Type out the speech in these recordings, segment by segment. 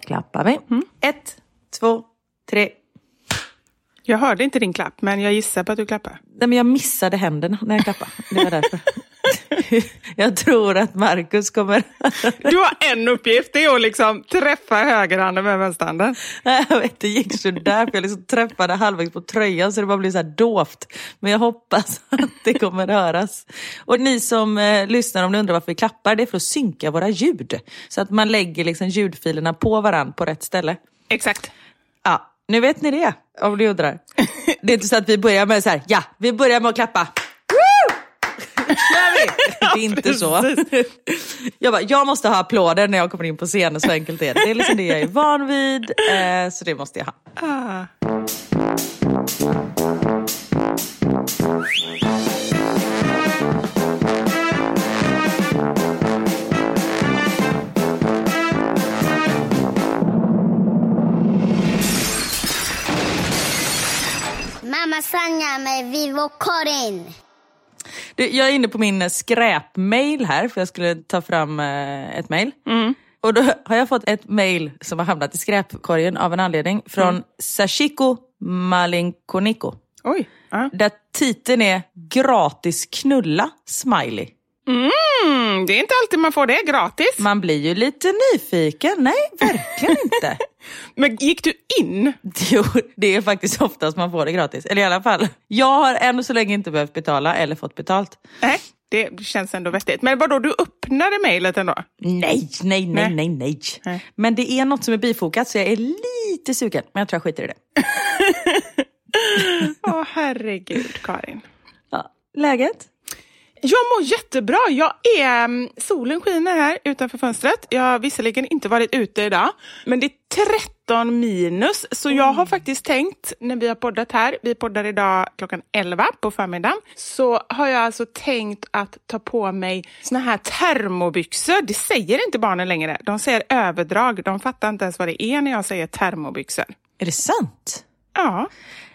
Klappar vi. Ett, två, tre. Jag hörde inte din klapp, men jag gissar på att du klappar. Nej, men jag missade händerna när jag klappade. Det var därför. jag tror att Markus kommer... Du har en uppgift, det är att liksom träffa högerhanden med vänsterhanden. Jag vet, det gick så där för jag liksom träffade halvvägs på tröjan så det bara blev så här dovt. Men jag hoppas att det kommer höras. Och ni som eh, lyssnar, om ni undrar varför vi klappar, det är för att synka våra ljud. Så att man lägger liksom ljudfilerna på varann på rätt ställe. Exakt. Ja, nu vet ni det, om ni undrar. Det är inte så att vi börjar med så här, ja, vi börjar med att klappa. Kör vi! Det är inte så. Jag bara, jag måste ha applåder när jag kommer in på scenen, så enkelt är det. Det är liksom det jag är van vid, eh, så det måste jag ha. Ah. Mamma Sanja med Vivo Karin. Du, jag är inne på min skräpmail här, för jag skulle ta fram eh, ett mail. Och då har jag fått ett mail som har hamnat i skräpkorgen av en anledning från Sashiko Malinkoniko. Oj. Ja. Där titeln är gratis knulla, smiley. Mm, det är inte alltid man får det gratis. Man blir ju lite nyfiken. Nej, verkligen inte. Men gick du in? Jo, det är faktiskt oftast man får det gratis. Eller i alla fall, jag har än så länge inte behövt betala eller fått betalt. Nej, det känns ändå vettigt. Men vadå, du öppnade mejlet ändå? Nej, nej, nej, nej, nej, Nej. Men det är något som är bifogat så jag är lite sugen. Men jag tror jag skiter i det. Åh herregud, Karin. Ja. Läget? Jag mår jättebra. Jag är, mm, solen skiner här utanför fönstret. Jag har visserligen inte varit ute idag, men det är 13 minus. Så jag har faktiskt tänkt, när vi har poddat här, vi poddar idag klockan 11 på förmiddagen, så har jag alltså tänkt att ta på mig såna här termobyxor. Det säger inte barnen längre. De säger överdrag. De fattar inte ens vad det är när jag säger termobyxor. Är det sant? Ja,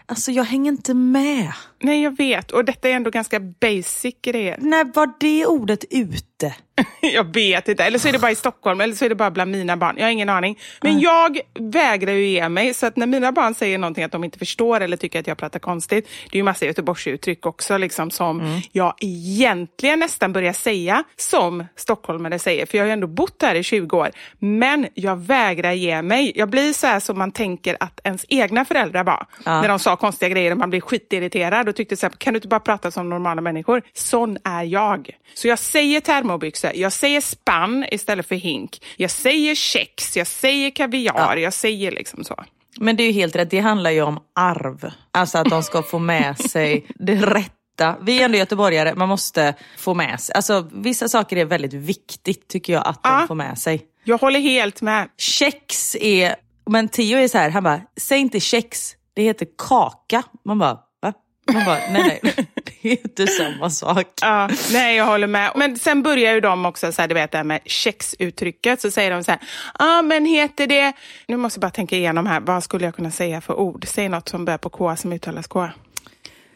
Alltså jag hänger inte med. nej jag vet. Och detta är ändå ganska basic grejer. När var det ordet ute? Jag vet inte. Eller så är det bara i Stockholm, eller så är det bara bland mina barn. Jag har ingen aning. Men jag vägrar ju ge mig. Så att när mina barn säger någonting att de inte förstår eller tycker att jag pratar konstigt. Det är ju massa Göteborgsuttryck också liksom, som jag egentligen nästan börjar säga som stockholmare säger. För jag har ju ändå bott här i 20 år. Men jag vägrar ge mig. Jag blir så här som man tänker att ens egna föräldrar var. När de sa konstiga grejer och man blir skitirriterad och tyckte så här, kan du inte bara prata som normala människor? Sån är jag. Så jag säger termobyxor, jag säger spann istället för hink. Jag säger kex, jag säger kaviar, jag säger liksom så. Men det är ju helt rätt, det handlar ju om arv. Alltså att de ska få med sig det rätta. Vi är ändå göteborgare, man måste få med sig. Alltså vissa saker är väldigt viktigt tycker jag att de Ja. får med sig. Jag håller helt med. Kex är, men Theo är så här, han bara, säg inte kex, det heter kaka. Man bara, va? Man bara, nej nej, det är inte samma sak. Ja, nej, jag håller med. Men sen börjar ju de också, så här, du vet det här med kexuttrycket, så säger de så här, ja ah, men heter det, nu måste jag bara tänka igenom här, vad skulle jag kunna säga för ord? Säg något som börjar på K som uttalas K.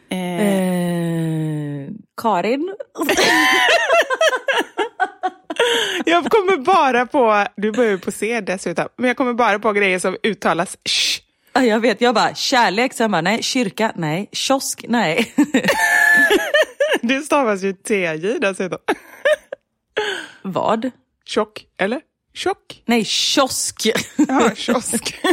Eh, Eh, Karin? jag kommer bara på, du börjar ju på C dessutom, men jag kommer bara på grejer som uttalas sh. Ja, jag vet, jag bara, kärlek, sen bara, nej, kyrka, nej, kiosk, nej. Det stavas ju TJ dessutom. Vad? Tjock, eller? Tjock? Nej, kiosk. Ja, kiosk.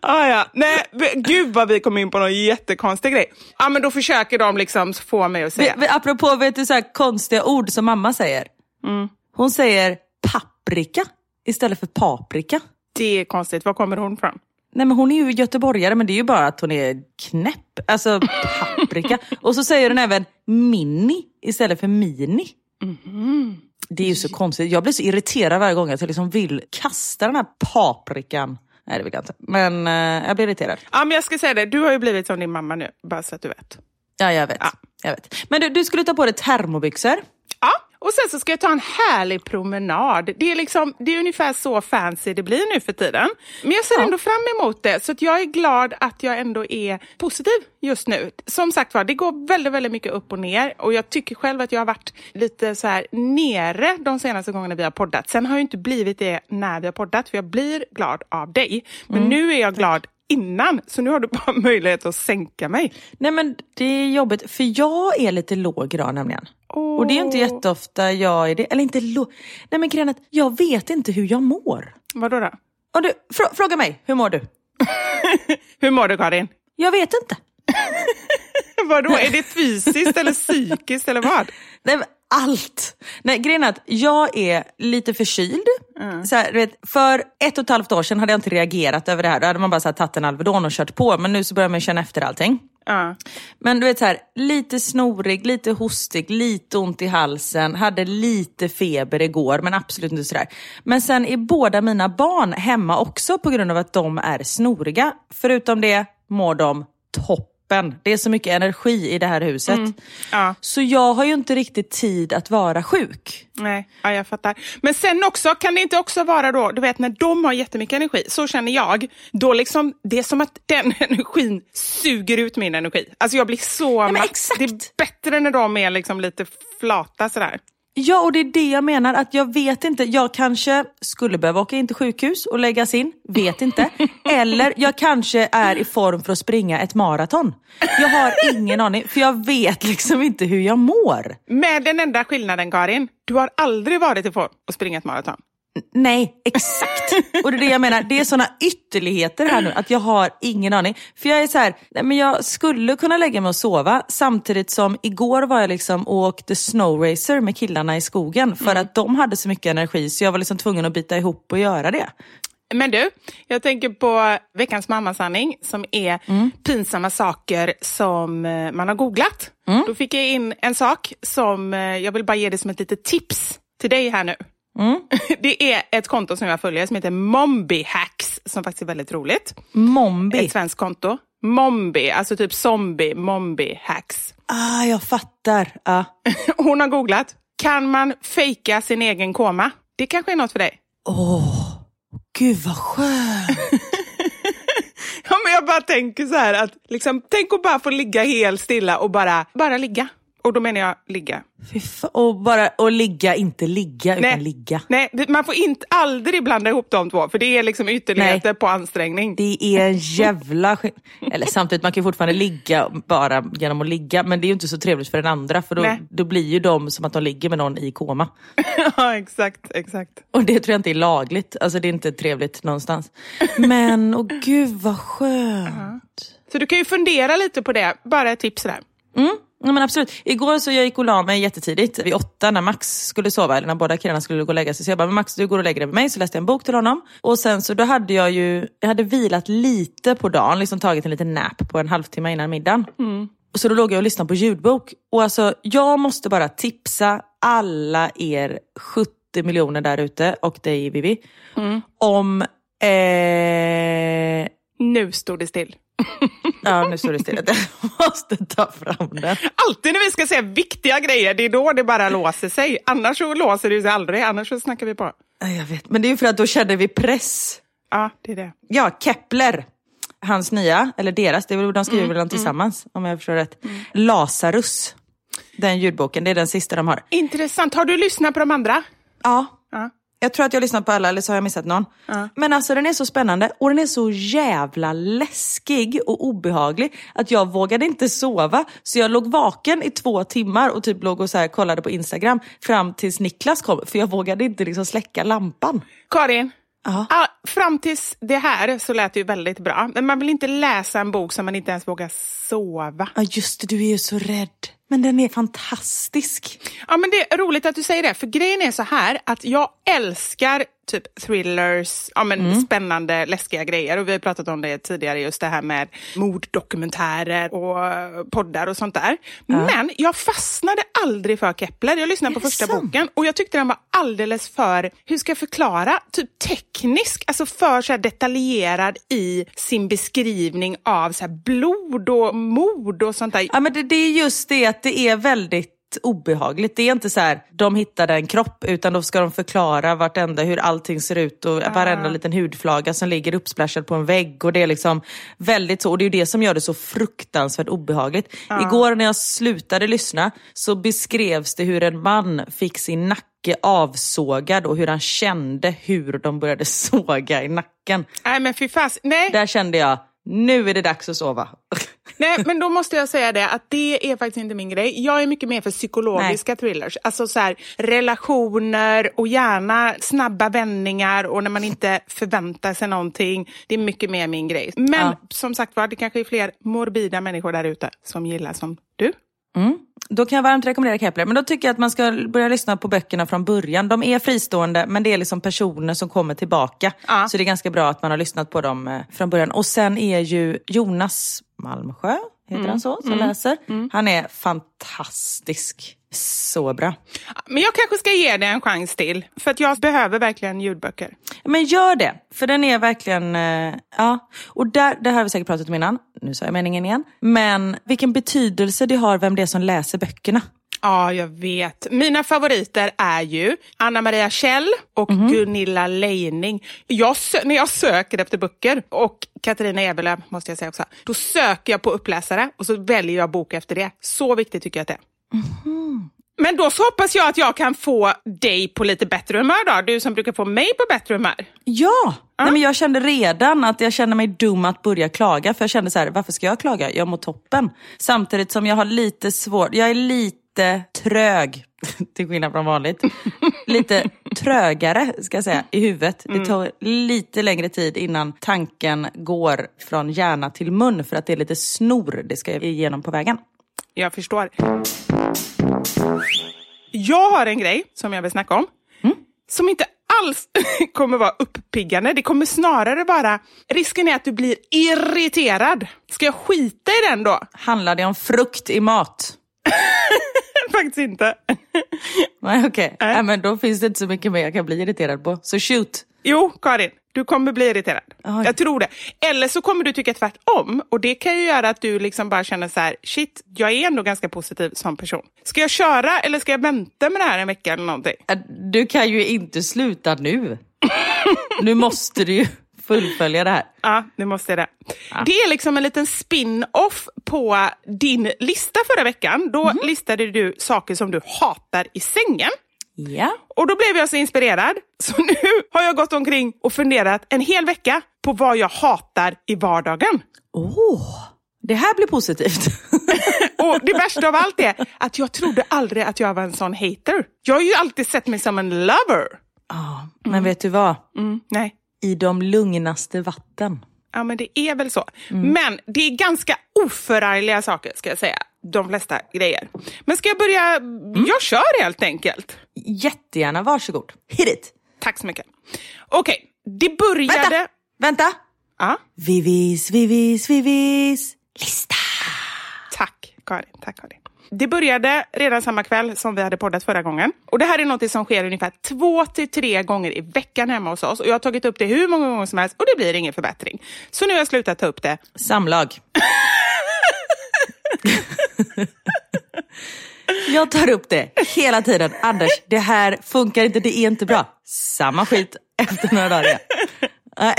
ah, ja. Nej, gud vad vi kom in på någon jättekonstig grej. Ja, men då försöker de liksom få mig att säga. Vi- Apropå vet du, så här konstiga ord som mamma säger. Hon säger paprika istället för paprika. Det är konstigt. Var kommer hon från? Nej men hon är ju göteborgare men det är ju bara att hon är knäpp. Alltså paprika. Och så säger hon även mini istället för mini. Det är ju så konstigt. Jag blir så irriterad varje gång att jag liksom vill kasta den här paprikan. Nej det vill jag inte. Men eh, jag blir irriterad. Ja, men jag ska säga det. Du har ju blivit som din mamma nu, bara så att du vet. Ja jag vet. Jag vet. Men du, du skulle ta på dig termobyxor. Och sen så ska jag ta en härlig promenad. Det är, liksom, det är ungefär så fancy det blir nu för tiden. Men jag ser Ja. ändå fram emot det, så att jag är glad att jag ändå är positiv just nu. Som sagt var, det går väldigt, väldigt mycket upp och ner och jag tycker själv att jag har varit lite så här nere de senaste gångerna vi har poddat. Sen har jag inte blivit det när vi har poddat, för jag blir glad av dig. Men nu är jag glad innan, så nu har du bara möjlighet att sänka mig. Nej men det är jobbigt för jag är lite låg idag nämligen. Och det är inte jätteofta jag är det. Eller inte låg. Nej men grejen jag vet inte hur jag mår. Vadå då? Och du, frå- fråga mig, hur mår du? Hur mår du Karin? Jag vet inte. Vadå, är det fysiskt eller psykiskt eller vad? Nej, men allt. Nej, grejen är att jag är lite förkyld. Så här, vet, för ett och ett halvt år sedan hade jag inte reagerat över det här. Då hade man bara så här, tagit en Alvedon och kört på. Men nu så börjar man känna efter allting. Ja. Men du vet så här, lite snorig, lite hostig, lite ont i halsen, hade lite feber igår men absolut inte sådär. Men sen är båda mina barn hemma också på grund av att de är snoriga. Förutom det mår de toppen. Det är så mycket energi i det här huset. Ja. Så jag har ju inte riktigt tid att vara sjuk. Nej, ja, jag fattar. Men sen också, kan det inte också vara då, du vet när de har jättemycket energi, så känner jag, då liksom, det är som att den energin suger ut min energi. Alltså jag blir så men matt. Det är bättre när de är liksom lite flata sådär. Ja, och det är det jag menar. Att jag vet inte. Jag kanske skulle behöva åka in till sjukhus och läggas in. Vet inte. Eller jag kanske är i form för att springa ett maraton. Jag har ingen aning. För jag vet liksom inte hur jag mår. Med den enda skillnaden Karin, du har aldrig varit i form att springa ett maraton. Nej, exakt. Och det är det jag menar. Det är såna ytterligheter här nu att jag har ingen aning. För jag är så här, nej men jag skulle kunna lägga mig och sova samtidigt som igår var jag liksom och åkte snowracer med killarna i skogen för att de hade så mycket energi så jag var liksom tvungen att bita ihop och göra det. Men du, jag tänker på veckans mammasanning som är pinsamma saker som eh, man har googlat. Då fick jag in en sak som eh, jag vill bara ge dig som ett litet tips till dig här nu. Det är ett konto som jag följer som heter Mombi Hacks som faktiskt är väldigt roligt. Mombi. Ett svenskt konto. Mombi, alltså typ zombie, Mombi Hacks. Ah, jag fattar. Ah. Hon har googlat, kan man fejka sin egen koma? Det kanske är något för dig. Gud vad skönt. Ja, men jag bara tänker så här att liksom, tänk att bara få ligga helt stilla och bara, bara ligga. Och då menar jag ligga. Och, bara, och ligga, inte ligga, utan ligga. Nej, man får inte aldrig blanda ihop de två, för det är liksom ytterligheter Nej. på ansträngning. Det är en jävla Eller samtidigt, man kan fortfarande ligga bara genom att ligga. Men det är ju inte så trevligt för den andra. För då, Nej. då blir ju de som att de ligger med någon i koma. ja, exakt, exakt. Och det tror jag inte är lagligt. Alltså det är inte trevligt någonstans. Men, åh gud vad skönt. Så du kan ju fundera lite på det, bara ett tips där. Mm, ja, men absolut. Igår så jag gick och la mig jättetidigt, vid åtta när Max skulle sova, eller när båda killarna skulle gå och lägga sig. Så jag bara, men Max du går och lägger dig med mig. Så läste jag en bok till honom. Och sen så då hade jag ju, jag hade vilat lite på dagen, liksom tagit en liten nap på en halvtimme innan middagen. Och så då låg jag och lyssnade på ljudbok. Och alltså, jag måste bara tipsa alla er 70 miljoner där ute och dig Vivi, om eh, Nu stod det still. Ja, nu står det still. Jag måste ta fram den. Alltid när vi ska säga viktiga grejer, det är då det bara låser sig. Annars så låser det sig aldrig, annars så snackar vi på. Ja, Jag vet, men det är ju för att då kände vi press. Ja, det är det. Ja, Kepler, hans nya, eller deras, det är väl, de skriver väl den tillsammans om jag förstår rätt. Lazarus, den ljudboken, det är den sista de har. Intressant. Har du lyssnat på de andra? Ja, Ja. Jag tror att jag har lyssnat på alla eller så har jag missat någon. Men alltså den är så spännande och den är så jävla läskig och obehaglig att jag vågade inte sova. Så jag låg vaken i två timmar och typ låg och så här kollade på Instagram fram tills Niklas kom. För jag vågade inte liksom släcka lampan. Karin, Ja. ah, fram tills det här så lät det ju väldigt bra. Men man vill inte läsa en bok som man inte ens vågar sova. Ja just det, du är ju så rädd. Men den är fantastisk. Ja, men det är roligt att du säger det, för grejen är så här att jag älskar typ thrillers, ja, men spännande, läskiga grejer. Och vi har pratat om det tidigare, just det här med morddokumentärer och poddar och sånt där. Men jag fastnade aldrig för Kepler. Jag lyssnade på första sant? boken och jag tyckte den var alldeles för, hur ska jag förklara, typ teknisk, alltså för så här detaljerad i sin beskrivning av så blod och mord och sånt där. Ja, men det, det är just det att det är väldigt obehagligt. Det är inte så här, de hittade en kropp, utan då ska de förklara vartenda, hur allting ser ut och varenda liten hudflaga som ligger uppsplashad på en vägg. Och det är liksom väldigt så, och det är ju det som gör det så fruktansvärt obehagligt. Igår när jag slutade lyssna så beskrevs det hur en man fick sin nacke avsågad och hur han kände hur de började såga i nacken. Nej men fy fas, nej. Där kände jag, nu är det dags att sova. Nej, men då måste jag säga det att det är faktiskt inte min grej. Jag är mycket mer för psykologiska thrillers. Alltså så här, relationer och gärna snabba vändningar och när man inte förväntar sig någonting. Det är mycket mer min grej. Men Ja. som sagt var, det kanske är fler morbida människor där ute som gillar som du. Mm. Då kan jag varmt rekommendera Kepler. Men då tycker jag att man ska börja lyssna på böckerna från början. De är fristående, men det är liksom personer som kommer tillbaka. Ja. Så det är ganska bra att man har lyssnat på dem eh, från början. Och sen är ju Jonas Malmsjö, heter han så, som läser. Han är fantastisk. Så bra. Men jag kanske ska ge det en chans till. För att jag behöver verkligen ljudböcker. Men gör det, för den är verkligen... eh, ja. Och där, det här har vi säkert pratat om innan, nu sa jag meningen igen. Men vilken betydelse det har vem det är som läser böckerna. Ja, jag vet. Mina favoriter är ju Anna Maria Kjell och Gunilla Leining. Jag när jag söker efter böcker, och Katarina Eberlöf måste jag säga också, då söker jag på uppläsare och så väljer jag bok efter det. Så viktigt tycker jag att det är. Men då så hoppas jag att jag kan få dig på lite bättre humör då. Du som brukar få mig på bättre humör. Ja! Nej, men jag kände redan att jag kände mig dum att börja klaga. För jag kände så här, varför ska jag klaga? Jag mår toppen. Samtidigt som jag har lite svårt, jag är lite trög, till skillnad från vanligt. lite trögare, ska jag säga, i huvudet. Det tar lite längre tid innan tanken går från hjärna till mun. För att det är lite snor det ska igenom på vägen. Jag förstår. Jag har en grej som jag vill snacka om. Som inte alls kommer vara uppiggande. Det kommer snarare vara... Risken är att du blir irriterad. Ska jag skita i den då? Handlar det om frukt i mat? Faktiskt inte. Nej, okej. Nej, men då finns det inte så mycket mer jag kan bli irriterad på. Så shoot! Jo, Karin. Du kommer bli irriterad. Oj. Jag tror det. Eller så kommer du tycka tvärtom. Och det kan ju göra att du liksom bara känner så här, shit, jag är ändå ganska positiv som person. Ska jag köra eller ska jag vänta med det här en vecka eller någonting? Äh, Du kan ju inte sluta nu. nu måste du ju fullfölja det här. Ja, det måste jag det. Det är liksom en liten spin-off på din lista förra veckan. Då listade du saker som du hatar i sängen. Ja. Och då blev jag så inspirerad, så nu har jag gått omkring och funderat en hel vecka på vad jag hatar i vardagen. Åh, det här blir positivt. Och det värsta av allt är att jag trodde aldrig att jag var en sån hater. Jag har ju alltid sett mig som en lover. Ja, men vet du vad? Mm, nej. I de lugnaste vatten. Ja, men det är väl så. Men det är ganska oförargliga saker, ska jag säga. De flesta grejer. Men ska jag börja? Jag kör helt enkelt. Jättegärna, varsågod. Hit it. Tack så mycket. Okej, det började... Vänta! Vänta! Ja, Vivis, vivis, vivis. Lista. tack Karin. Tack Karin. Det började redan samma kväll som vi hade poddat förra gången. Och Det här är något som sker ungefär två till tre gånger i veckan hemma hos oss. Och Jag har tagit upp det hur många gånger som helst och det blir ingen förbättring. Så nu har jag slutat ta upp det. Samlag. Jag tar upp det hela tiden. Anders, det här funkar inte, det är inte bra. Samma skit efter några dagar. Nej,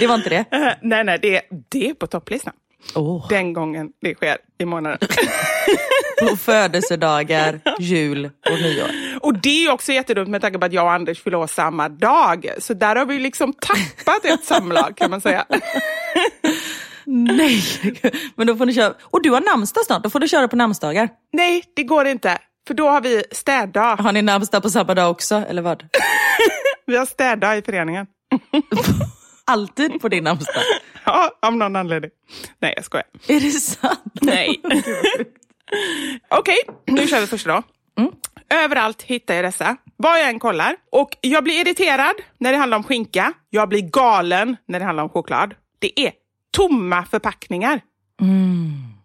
det var inte det. Eh, nej, nej, det, det är på topplistan. Åh. Den gången det sker i månaden. På födelsedagar, jul och nyår. Och det är också jättedumt med tanke på att jag och Anders fyller år samma dag. Så där har vi liksom tappat ett samlag kan man säga. Nej, men då får ni köra. Och du har namnsdag snart, då får du köra på namnsdagar. Nej, det går inte. För då har vi städdag. Har ni namnsdag på samma dag också, eller vad? Vi har städdag i föreningen. Alltid på din namnsdag? Ja, av någon anledning. Nej, jag skojar. Är det sant? Nej. Okej, nu kör vi första då. Överallt hittar jag dessa, vad jag än kollar. Och jag blir irriterad när det handlar om skinka. Jag blir galen när det handlar om choklad. Det är tomma förpackningar.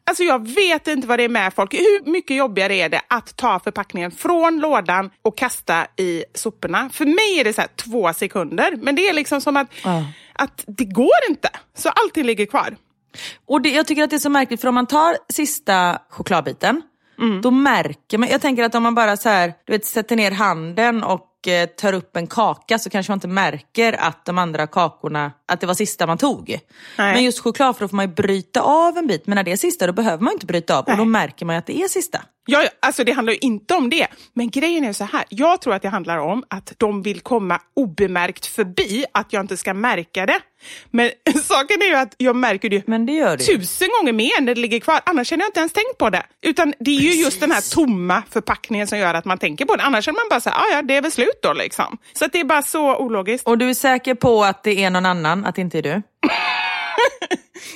Alltså jag vet inte vad det är med folk. Hur mycket jobbigare är det att ta förpackningen från lådan och kasta i soporna? För mig är det så två sekunder, men det är liksom som att, Ja. att det går inte. Så allting ligger kvar. Och det, jag tycker att det är så märkligt, för om man tar sista chokladbiten, då märker man, jag tänker att om man bara så här, du vet, sätter ner handen och eh, tar upp en kaka så kanske man inte märker att de andra kakorna, att det var sista man tog. Nej. Men just choklad, för då får man ju bryta av en bit, men när det är sista då behöver man inte bryta av och då Nej. märker man att det är sista. Ja, alltså det handlar ju inte om det. Men grejen är så här, jag tror att det handlar om att de vill komma obemärkt förbi, att jag inte ska märka det. Men saken är ju att jag märker det Men det gör det tusen gånger mer när det ligger kvar. Annars hade jag inte ens tänkt på det. Utan det är ju just den här tomma förpackningen som gör att man tänker på det. Annars hade man bara säga, ah, ja det är väl slut då liksom. Så det är bara så ologiskt. Och du är säker på att det är någon annan, att det inte är du?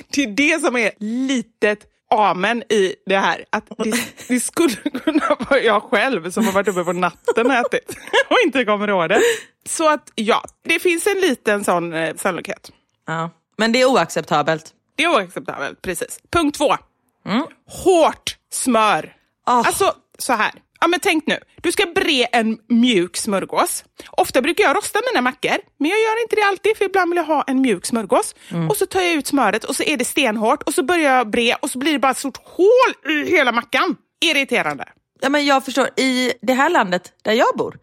Det är det som är litet amen i det här. Att det, det skulle kunna vara jag själv som har varit uppe på natten och ätit och inte kommer ihåg det. Så att ja, det finns en liten sån eh, sannolikhet. Ja. Men det är oacceptabelt. Det är oacceptabelt, precis. Punkt två. Hårt smör. Ah. Alltså, så här. Ja, men tänk nu, du ska bre en mjuk smörgås. Ofta brukar jag rosta mina mackor, men jag gör inte det alltid för ibland vill jag ha en mjuk smörgås. Och så tar jag ut smöret och så är det stenhårt och så börjar jag bre och så blir det bara ett stort hål i hela mackan. Irriterande. Ja, men jag förstår, i det här landet där jag bor,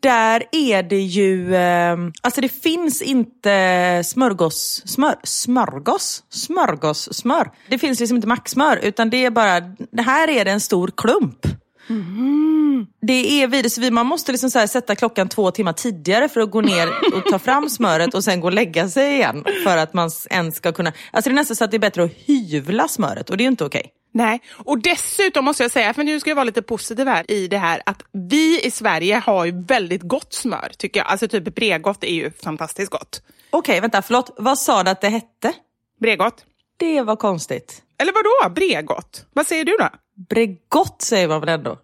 där är det ju, eh, alltså det finns inte smörgås, smör, smörgås, smörgås, smör. Det finns liksom inte maxsmör utan det är bara, det här är det en stor klump. Det är vidare, så vi, man måste liksom sätta klockan två timmar tidigare för att gå ner och ta fram smöret och sen gå och lägga sig igen. För att man ens ska kunna, alltså det är nästan så att det är bättre att hyvla smöret och det är ju inte okej. Nej, och dessutom måste jag säga, för nu ska jag vara lite positiv här i det här, att vi i Sverige har ju väldigt gott smör tycker jag. Alltså typ Bregott är ju fantastiskt gott. Okej, vänta, förlåt. Vad sa du att det hette? Bregott. Det var konstigt. Eller vad då? Bregott? Vad säger du då? Bregott säger man väl ändå?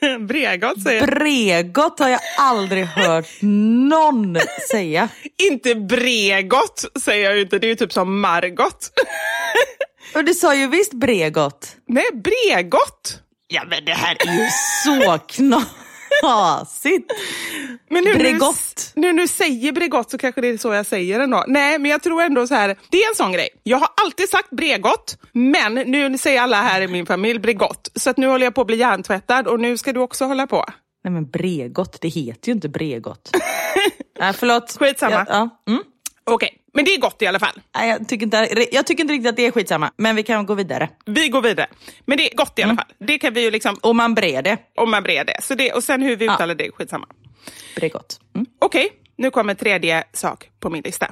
Bregott säger Bregott har jag aldrig hört någon säga. Inte Bregott säger jag ju inte, det är ju typ som Margot. Och du sa ju visst Bregott. Nej, Bregott. Ja men det här är ju så knasigt. Men nu, Bregott. Nu, nu, säger Bregott så kanske det är så jag säger ändå. Nej, men jag tror ändå så här, det är en sån grej. Jag har alltid sagt Bregott, men nu säger alla här i min familj Bregott. Så att nu håller jag på att bli hjärntvättad och nu ska du också hålla på. Nej men Bregott, det heter ju inte Bregott. Nej förlåt. Skitsamma. Ja, ja. Mm. Okej, men det är gott i alla fall. Nej, jag, tycker inte, jag tycker inte riktigt att det är skitsamma, men vi kan gå vidare. Vi går vidare. Men det är gott i alla fall. Det kan vi ju liksom, Och man brer det. om man brer det. Så det. Och sen hur vi Ja. uttalar det, är skitsamma. Bregott. Mm. Okej, nu kommer tredje sak på min lista.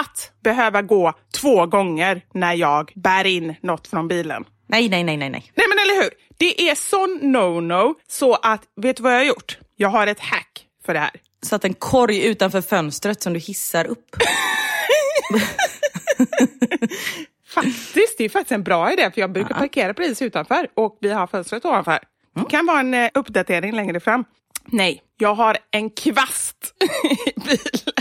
Att behöva gå två gånger när jag bär in något från bilen. Nej, nej, nej, nej, nej. Nej men eller hur? Det är sån no-no så att, vet du vad jag har gjort? Jag har ett hack för det här. Satt en korg utanför fönstret som du hissar upp. Faktiskt, det är faktiskt en bra idé för jag brukar parkera precis utanför och vi har fönstret ovanför. Det kan vara en eh, uppdatering längre fram. Nej, jag har en kvast i bilen.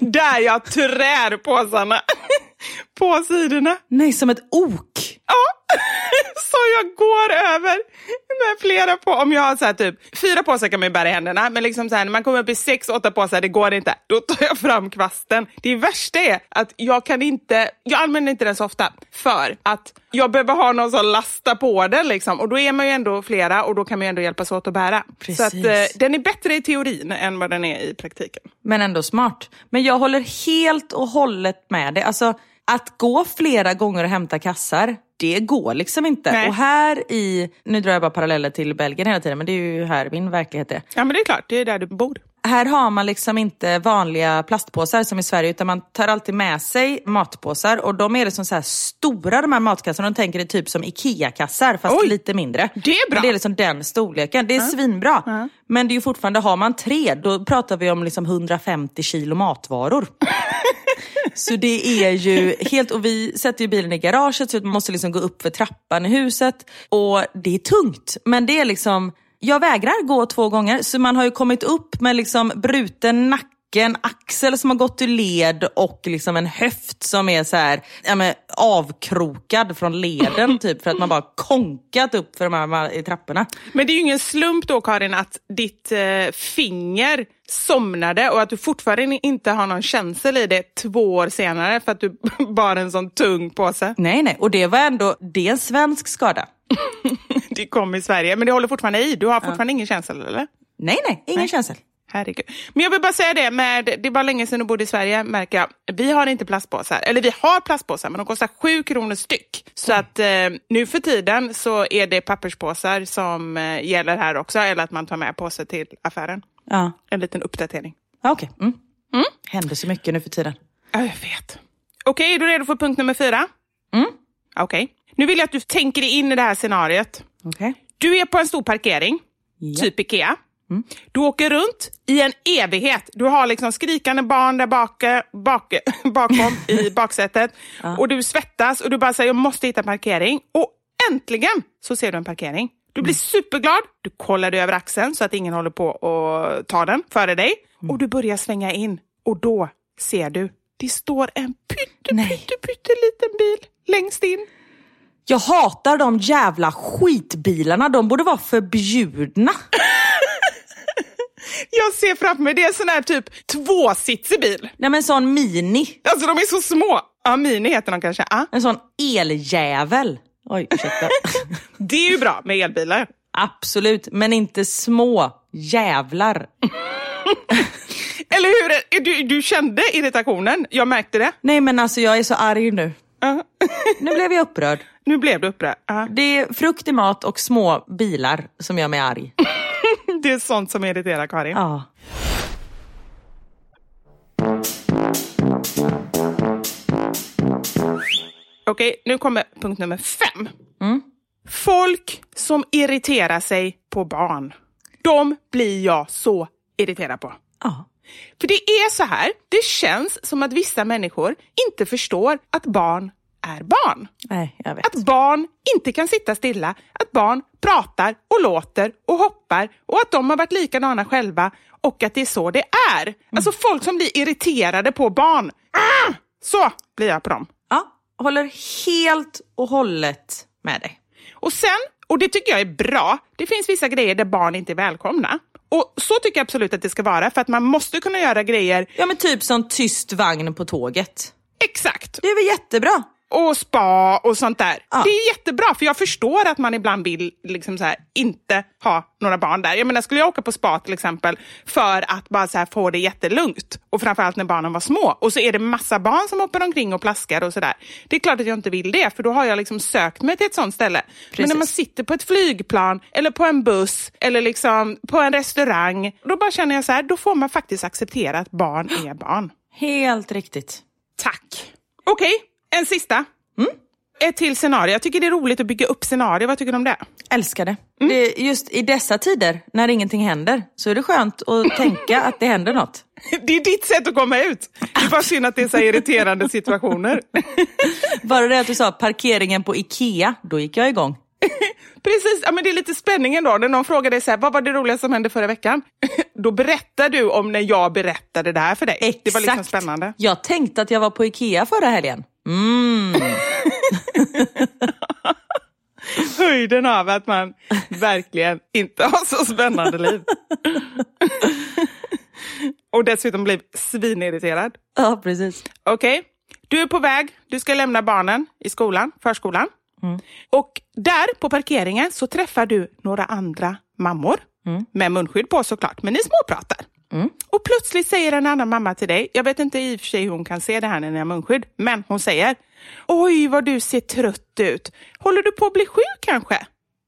Där jag trär påsarna på sidorna. Nej, som ett ok. Ja, så jag går över med flera på. Om jag har så här typ fyra påsar kan man ju bära i händerna, men liksom så här, när man kommer upp i sex, åtta påsar, det går inte. Då tar jag fram kvasten. Det värsta är att jag kan inte, jag använder inte den så ofta för att jag behöver ha någon som lastar på den liksom. Och då är man ju ändå flera och då kan man ju ändå hjälpas åt att bära. Så att Precis. eh, den är bättre i teorin än vad den är i praktiken. Men ändå smart. Men jag håller helt och hållet med dig. Alltså, att gå flera gånger och hämta kassar, det går liksom inte. Nej. Och här i, nu drar jag bara paralleller till Belgien hela tiden, men det är ju här min verklighet är. Ja men det är klart, det är där du bor. Här har man liksom inte vanliga plastpåsar som i Sverige utan man tar alltid med sig matpåsar och de är liksom så här stora de här matkassarna. De tänker det typ som IKEA-kassar fast Oj, lite mindre. det är bra. Men Det är liksom den storleken. Det är svinbra. Men det är ju fortfarande, har man tre då pratar vi om liksom 150 kilo matvaror. Så det är ju helt, och vi sätter ju bilen i garaget så man måste liksom gå upp för trappan i huset. Och det är tungt, men det är liksom, jag vägrar gå två gånger. Så man har ju kommit upp med liksom bruten nacke, en axel som har gått ur led och liksom en höft som är så här, ja, men, avkrokad från leden typ för att man bara konkat upp för de här i trapporna. Men det är ju ingen slump då Karin att ditt eh, finger somnade och att du fortfarande inte har någon känsel i det två år senare för att du bar en sån tung påse. Nej, nej, och det var ändå, det är en svensk skada. Det kom i Sverige, men det håller fortfarande i. Du har fortfarande ingen känsel eller? Nej, nej, ingen känsel. Herregud. Men jag vill bara säga det, med, det var länge sedan du bodde i Sverige märker jag. Vi har inte plastpåsar, eller vi har plastpåsar men de kostar sju kronor styck. Så att eh, nu för tiden så är det papperspåsar som eh, gäller här också, eller att man tar med påse till affären. Ja. En liten uppdatering. Ja, Okej. Mm. Händer så mycket nu för tiden. Ja, jag vet. Okej, är du redo för punkt nummer fyra? Mm. Okej. Nu vill jag att du tänker dig in i det här scenariot. Okej. Du är på en stor parkering, Ja. typ Ikea. Du åker runt i en evighet. Du har liksom skrikande barn där bak, bak, bakom i baksätet och du svettas och du bara säger jag måste hitta parkering. Och äntligen så ser du en parkering. Du blir superglad, du kollar dig över axeln så att ingen håller på och tar den före dig och du börjar svänga in och då ser du, det står en pytte, pytte, pytteliten bil längst in. Jag hatar de jävla skitbilarna. De borde vara förbjudna. Jag ser framför mig, det är en sån här typ tvåsitsig bil. Nej men sån mini. Alltså de är så små. Ja, Mini heter de kanske. Ja. En sån eljävel. Oj, ursäkta. Det är ju bra med elbilar. Absolut, men inte små jävlar. Eller hur? Du, du kände irritationen, jag märkte det. Nej men alltså jag är så arg nu. Ja. Nu blev jag upprörd. Nu blev du upprörd. Ja. Det är frukt i mat och små bilar som gör mig arg. Det är sånt som irriterar Karin. Ja. Okej, nu kommer punkt nummer fem. Folk som irriterar sig på barn. De blir jag så irriterad på. ja. För det är så här, det känns som att vissa människor inte förstår att barn är barn. Nej. Att barn inte kan sitta stilla, att barn pratar och låter och hoppar och att de har varit likadana själva och att det är så det är. Alltså folk som blir irriterade på barn. Ah! Så blir jag på dem. Ja, håller helt och hållet med dig. Och sen, och det tycker jag är bra, det finns vissa grejer där barn inte är välkomna. Och så tycker jag absolut att det ska vara, för att man måste kunna göra grejer Ja men typ som tyst vagn på tåget. exakt. Det är väl jättebra? Och spa och sånt där. Ja. Det är jättebra, för jag förstår att man ibland vill liksom så här, inte ha några barn där. Jag menar, skulle jag åka på spa till exempel för att bara så här, få det jättelugnt och framförallt när barnen var små och så är det massa barn som hoppar omkring och plaskar och sådär. Det är klart att jag inte vill det, för då har jag liksom sökt mig till ett sånt ställe. Men när man sitter på ett flygplan eller på en buss eller liksom på en restaurang, då bara känner jag så här, då får man faktiskt acceptera att barn är barn. Helt riktigt. Tack. Okej, en sista. Ett till scenario. Jag tycker det är roligt att bygga upp scenario. Vad tycker du om det? Älskar det. det. Just i dessa tider när ingenting händer så är det skönt att tänka att det händer något. Det är ditt sätt att komma ut. Det är bara synd att det är så irriterande situationer. Bara det att du sa parkeringen på Ikea, då gick jag igång. Precis, ja, men det är lite spänningen då. När någon frågar dig så här, vad var det roligaste som hände förra veckan? Då berättar du om när jag berättade det här för dig. Det var liksom spännande. Jag tänkte att jag var på Ikea förra helgen. Mm. Höjden av att man verkligen inte har så spännande liv. Och dessutom blir svinirriterad. Ja, precis. Okej, du är på väg. Du ska lämna barnen i skolan, förskolan. Och där på parkeringen så träffar du några andra mammor. Med munskydd på såklart, men ni småpratar. Och plötsligt säger en annan mamma till dig, jag vet inte i och för sig hur hon kan se det här när ni har munskydd, men hon säger Oj, vad du ser trött ut. Håller du på att bli sjuk kanske?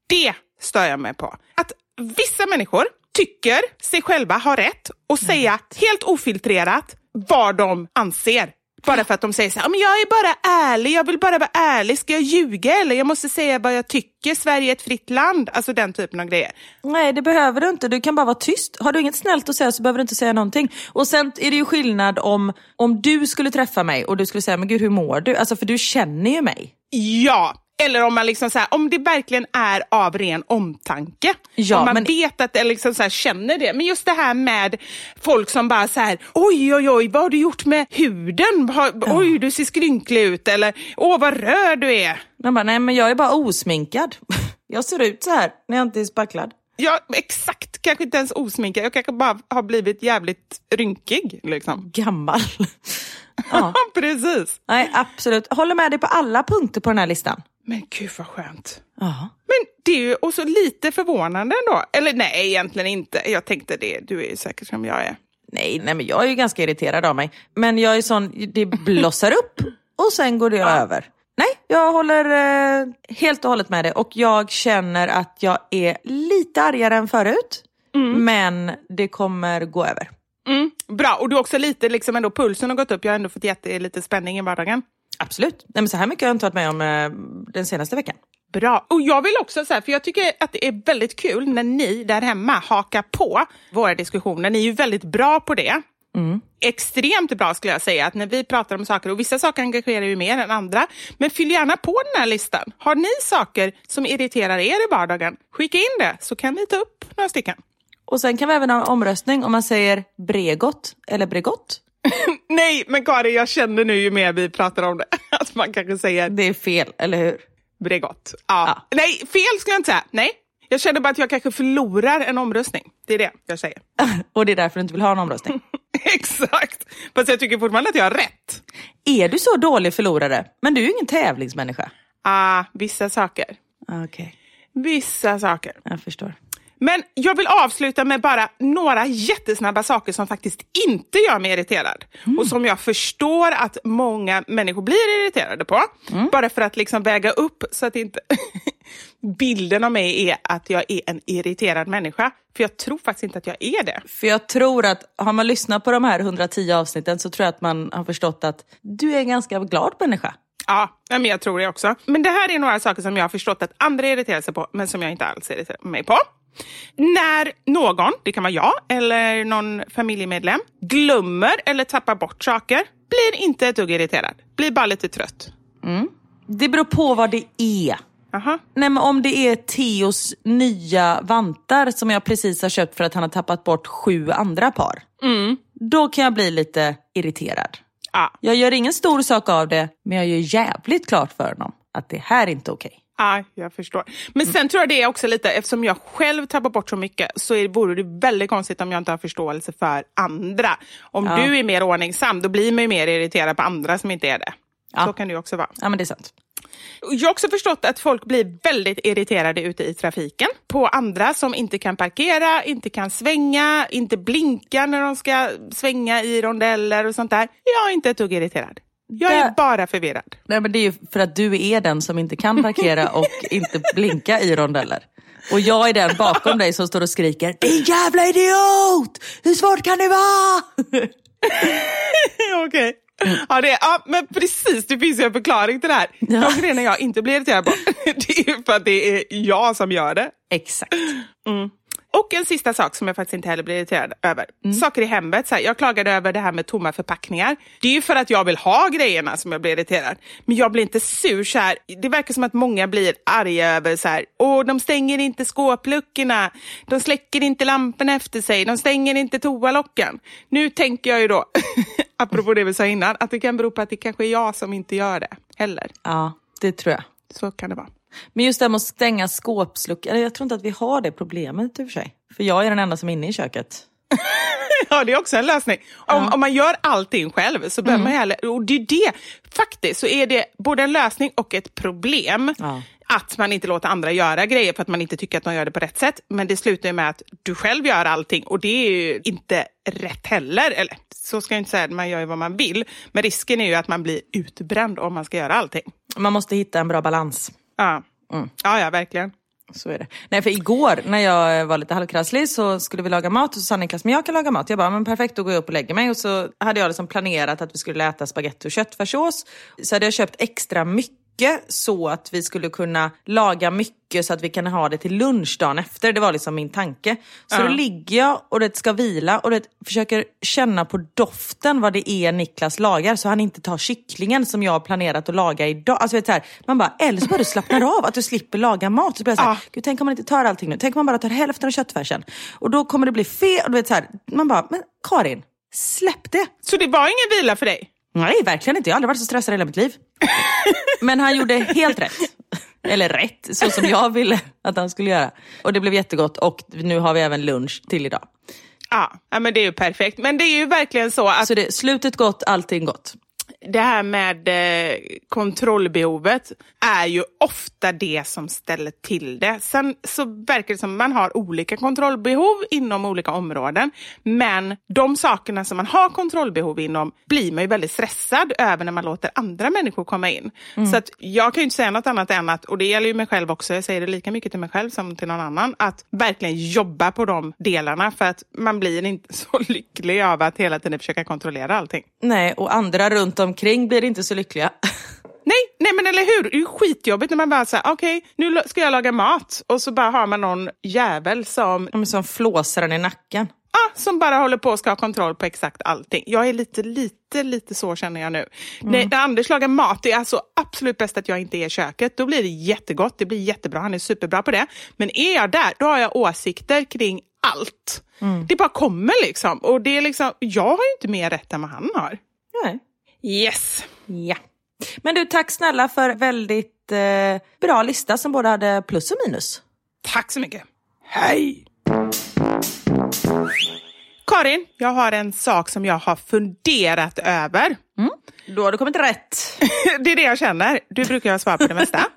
Det stör jag mig på. Att vissa människor tycker sig själva ha rätt att säga helt ofiltrerat vad de anser. Bara för att de säger så här, "Ja, men jag är bara ärlig, jag vill bara vara ärlig, ska jag ljuga eller jag måste säga vad jag tycker, Sverige är ett fritt land. Alltså den typen av grejer. Nej, det behöver du inte. Du kan bara vara tyst. Har du inget snällt att säga så behöver du inte säga någonting. Och sen är det ju skillnad om, om du skulle träffa mig och du skulle säga, men gud hur mår du? Alltså för du känner ju mig. Ja, eller om man liksom så här, om det verkligen är av ren omtanke. Ja, om man men- vet att det liksom så här, känner det. Men just det här med folk som bara så här, oj oj oj, vad har du gjort med huden? Har, Oj, du ser skrynklig ut. Eller, åh vad röd du är. Man bara, nej men jag är bara osminkad. Jag ser ut så här när jag inte är spacklad. Ja, exakt. Kanske inte ens osminkad. Jag kanske bara har blivit jävligt rynkig. Liksom. Gammal. Ja. Precis. Nej, absolut. Håller med dig på alla punkter på den här listan. Men gud vad skönt. Ja. Men det är ju också lite förvånande ändå. Eller nej, egentligen inte. Jag tänkte det. Du är ju säkert som jag är. Nej, nej, men jag är ju ganska irriterad av mig. Men jag är sån, det blossar upp och sen går det över. Nej, jag håller eh, helt och hållet med dig och jag känner att jag är lite argare än förut. Men det kommer gå över. Mm, bra, och du också lite, liksom ändå pulsen har gått upp. Jag har ändå fått jätte, lite spänning i vardagen. Absolut. Nej, men så här mycket har jag inte varit med om eh, den senaste veckan. Bra. Och jag vill också säga, för jag tycker att det är väldigt kul när ni där hemma hakar på våra diskussioner. Ni är ju väldigt bra på det. Extremt bra skulle jag säga, att när vi pratar om saker, och vissa saker engagerar ju mer än andra, men fyll gärna på den här listan. Har ni saker som irriterar er i vardagen, skicka in det så kan vi ta upp några stycken. Och sen kan vi även ha en omröstning om man säger Bregott eller Bregott. Nej, men Karin, jag känner nu ju mer vi pratar om det, att man kanske säger Det är fel, eller hur? Bregott. Ja. Ja. Nej, fel skulle jag inte säga. Nej. Jag känner bara att jag kanske förlorar en omröstning. Det är det jag säger. Och det är därför du inte vill ha en omröstning. Exakt. Fast jag tycker fortfarande att jag har rätt. är du så dålig förlorare? Men du är ju ingen tävlingsmänniska. Ah, vissa saker. Okej, Vissa saker. jag förstår. Men jag vill avsluta med bara några jättesnabba saker som faktiskt inte gör mig irriterad. Och som jag förstår att många människor blir irriterade på. Bara för att liksom väga upp så att inte bilden av mig är att jag är en irriterad människa. För jag tror faktiskt inte att jag är det. För jag tror att har man lyssnat på de här 110 avsnitten så tror jag att man har förstått att du är en ganska glad människa. Ja, men jag tror det också. Men det här är några saker som jag har förstått att andra irriterar sig på, men som jag inte alls irriterar mig på. När någon, det kan vara jag eller någon familjemedlem, glömmer eller tappar bort saker, blir inte ett dugg irriterad. Blir bara lite trött. Det beror på vad det är. Aha. Nej, men om det är Theos nya vantar som jag precis har köpt för att han har tappat bort sju andra par. Då kan jag bli lite irriterad. Ja, Jag gör ingen stor sak av det, men jag gör jävligt klart för honom att det här är inte okej. ja, jag förstår. Men sen tror jag det är också lite, eftersom jag själv tappar bort så mycket så är, vore det väldigt konstigt om jag inte har förståelse för andra. Om Ja. du är mer ordningsam, då blir man ju mer irriterad på andra som inte är det. Ja. Så kan det ju också vara. Ja, men det är sant. Jag har också förstått att folk blir väldigt irriterade ute i trafiken på andra som inte kan parkera, inte kan svänga, inte blinka när de ska svänga i rondeller och sånt där. Jag är inte ett dugg irriterad. Jag är bara förvirrad. Nej, men det är ju för att du är den som inte kan parkera och inte blinka i rondeller. Och jag är den bakom dig som står och skriker Din jävla idiot! Hur svårt kan det vara? Okej. Ja, det, ja, men precis. Det finns ju en förklaring till det här. Ja. De grejerna jag inte blir irriterad på, det är för att det är jag som gör det. Exakt. Och en sista sak som jag faktiskt inte heller blir irriterad över. Saker i hemmet. Så här, jag klagade över det här med tomma förpackningar. Det är ju för att jag vill ha grejerna som jag blir irriterad. Men jag blir inte sur. Så här. Det verkar som att många blir arga över så här. Åh, de stänger inte skåpluckorna. De släcker inte lamporna efter sig. De stänger inte toalocken. Nu tänker jag ju då, apropå det vi sa innan, att det kan bero på att det kanske är jag som inte gör det heller. Ja, det tror jag. Så kan det vara. Men just det här med att stänga skåpsluckor, eller jag tror inte att vi har det problemet i och för sig. För jag är den enda som är inne i köket. Ja, det är också en lösning. Om, om man gör allting själv så behöver man ju heller, och det är det, faktiskt så är det både en lösning och ett problem. Ja. Att man inte låter andra göra grejer för att man inte tycker att de gör det på rätt sätt. Men det slutar ju med att du själv gör allting och det är ju inte rätt heller. Eller så ska jag inte säga, man gör ju vad man vill. Men risken är ju att man blir utbränd om man ska göra allting. Man måste hitta en bra balans. Ja, ja, ja verkligen. Så är det. Nej, för igår när jag var lite halvkrasslig så skulle vi laga mat och så sa Niklas, men jag kan laga mat. Jag bara, men perfekt, då går jag upp och lägger mig. Och så hade jag liksom planerat att vi skulle äta spaghetti och köttfärssås. Så hade jag köpt extra mycket så att vi skulle kunna laga mycket så att vi kan ha det till lunch dagen efter. Det var liksom min tanke. Så då ligger jag och det ska vila och det försöker känna på doften vad det är Niklas lagar så han inte tar kycklingen som jag har planerat att laga idag. Alltså, vet så här, man bara, eller så bara du slappnar av, att du slipper laga mat. Så blir jag så här, Ja. Gud, tänk om man inte tar allting nu. Tänk om man bara tar hälften av köttfärsen. Och då kommer det bli fel. Och du vet, så här, man bara, men Karin, släpp det. Så det var ingen vila för dig? Nej, verkligen inte. Jag har aldrig varit så stressad i hela mitt liv. Men han gjorde helt rätt. Eller rätt, så som jag ville att han skulle göra. Och det blev jättegott och nu har vi även lunch till idag. Ja, men det är ju perfekt. Men det är ju verkligen så att Så det, slutet gott, allting gott. Det här med eh, kontrollbehovet är ju ofta det som ställer till det. Sen så verkar det som att man har olika kontrollbehov inom olika områden. Men de sakerna som man har kontrollbehov inom blir man ju väldigt stressad över när man låter andra människor komma in. Så att jag kan ju inte säga något annat än att, och det gäller ju mig själv också, jag säger det lika mycket till mig själv som till någon annan, att verkligen jobba på de delarna för att man blir inte så lycklig av att hela tiden försöka kontrollera allting. Nej, och andra runt omkring blir inte så lyckliga. Nej, nej men eller hur? Det är ju skitjobbigt när man bara säger okej, nu ska jag laga mat och så bara har man någon jävel som, Ja, Som flåsar den i nacken. ah, som bara håller på och ska ha kontroll på exakt allting. Jag är lite, lite, lite så känner jag nu. Nej, när Anders lagar mat, det är alltså absolut bäst att jag inte är i köket. Då blir det jättegott, det blir jättebra, han är superbra på det. Men är jag där, då har jag åsikter kring allt. Det bara kommer liksom. Och det är liksom, jag har ju inte mer rätt än vad han har. Nej. Yes. Ja. Men du, tack snälla för väldigt eh, bra lista som både hade plus och minus. Tack så mycket. Hej! Karin, jag har en sak som jag har funderat över. Då har du kommit rätt. Det är det jag känner. Du brukar ju svara på det mesta.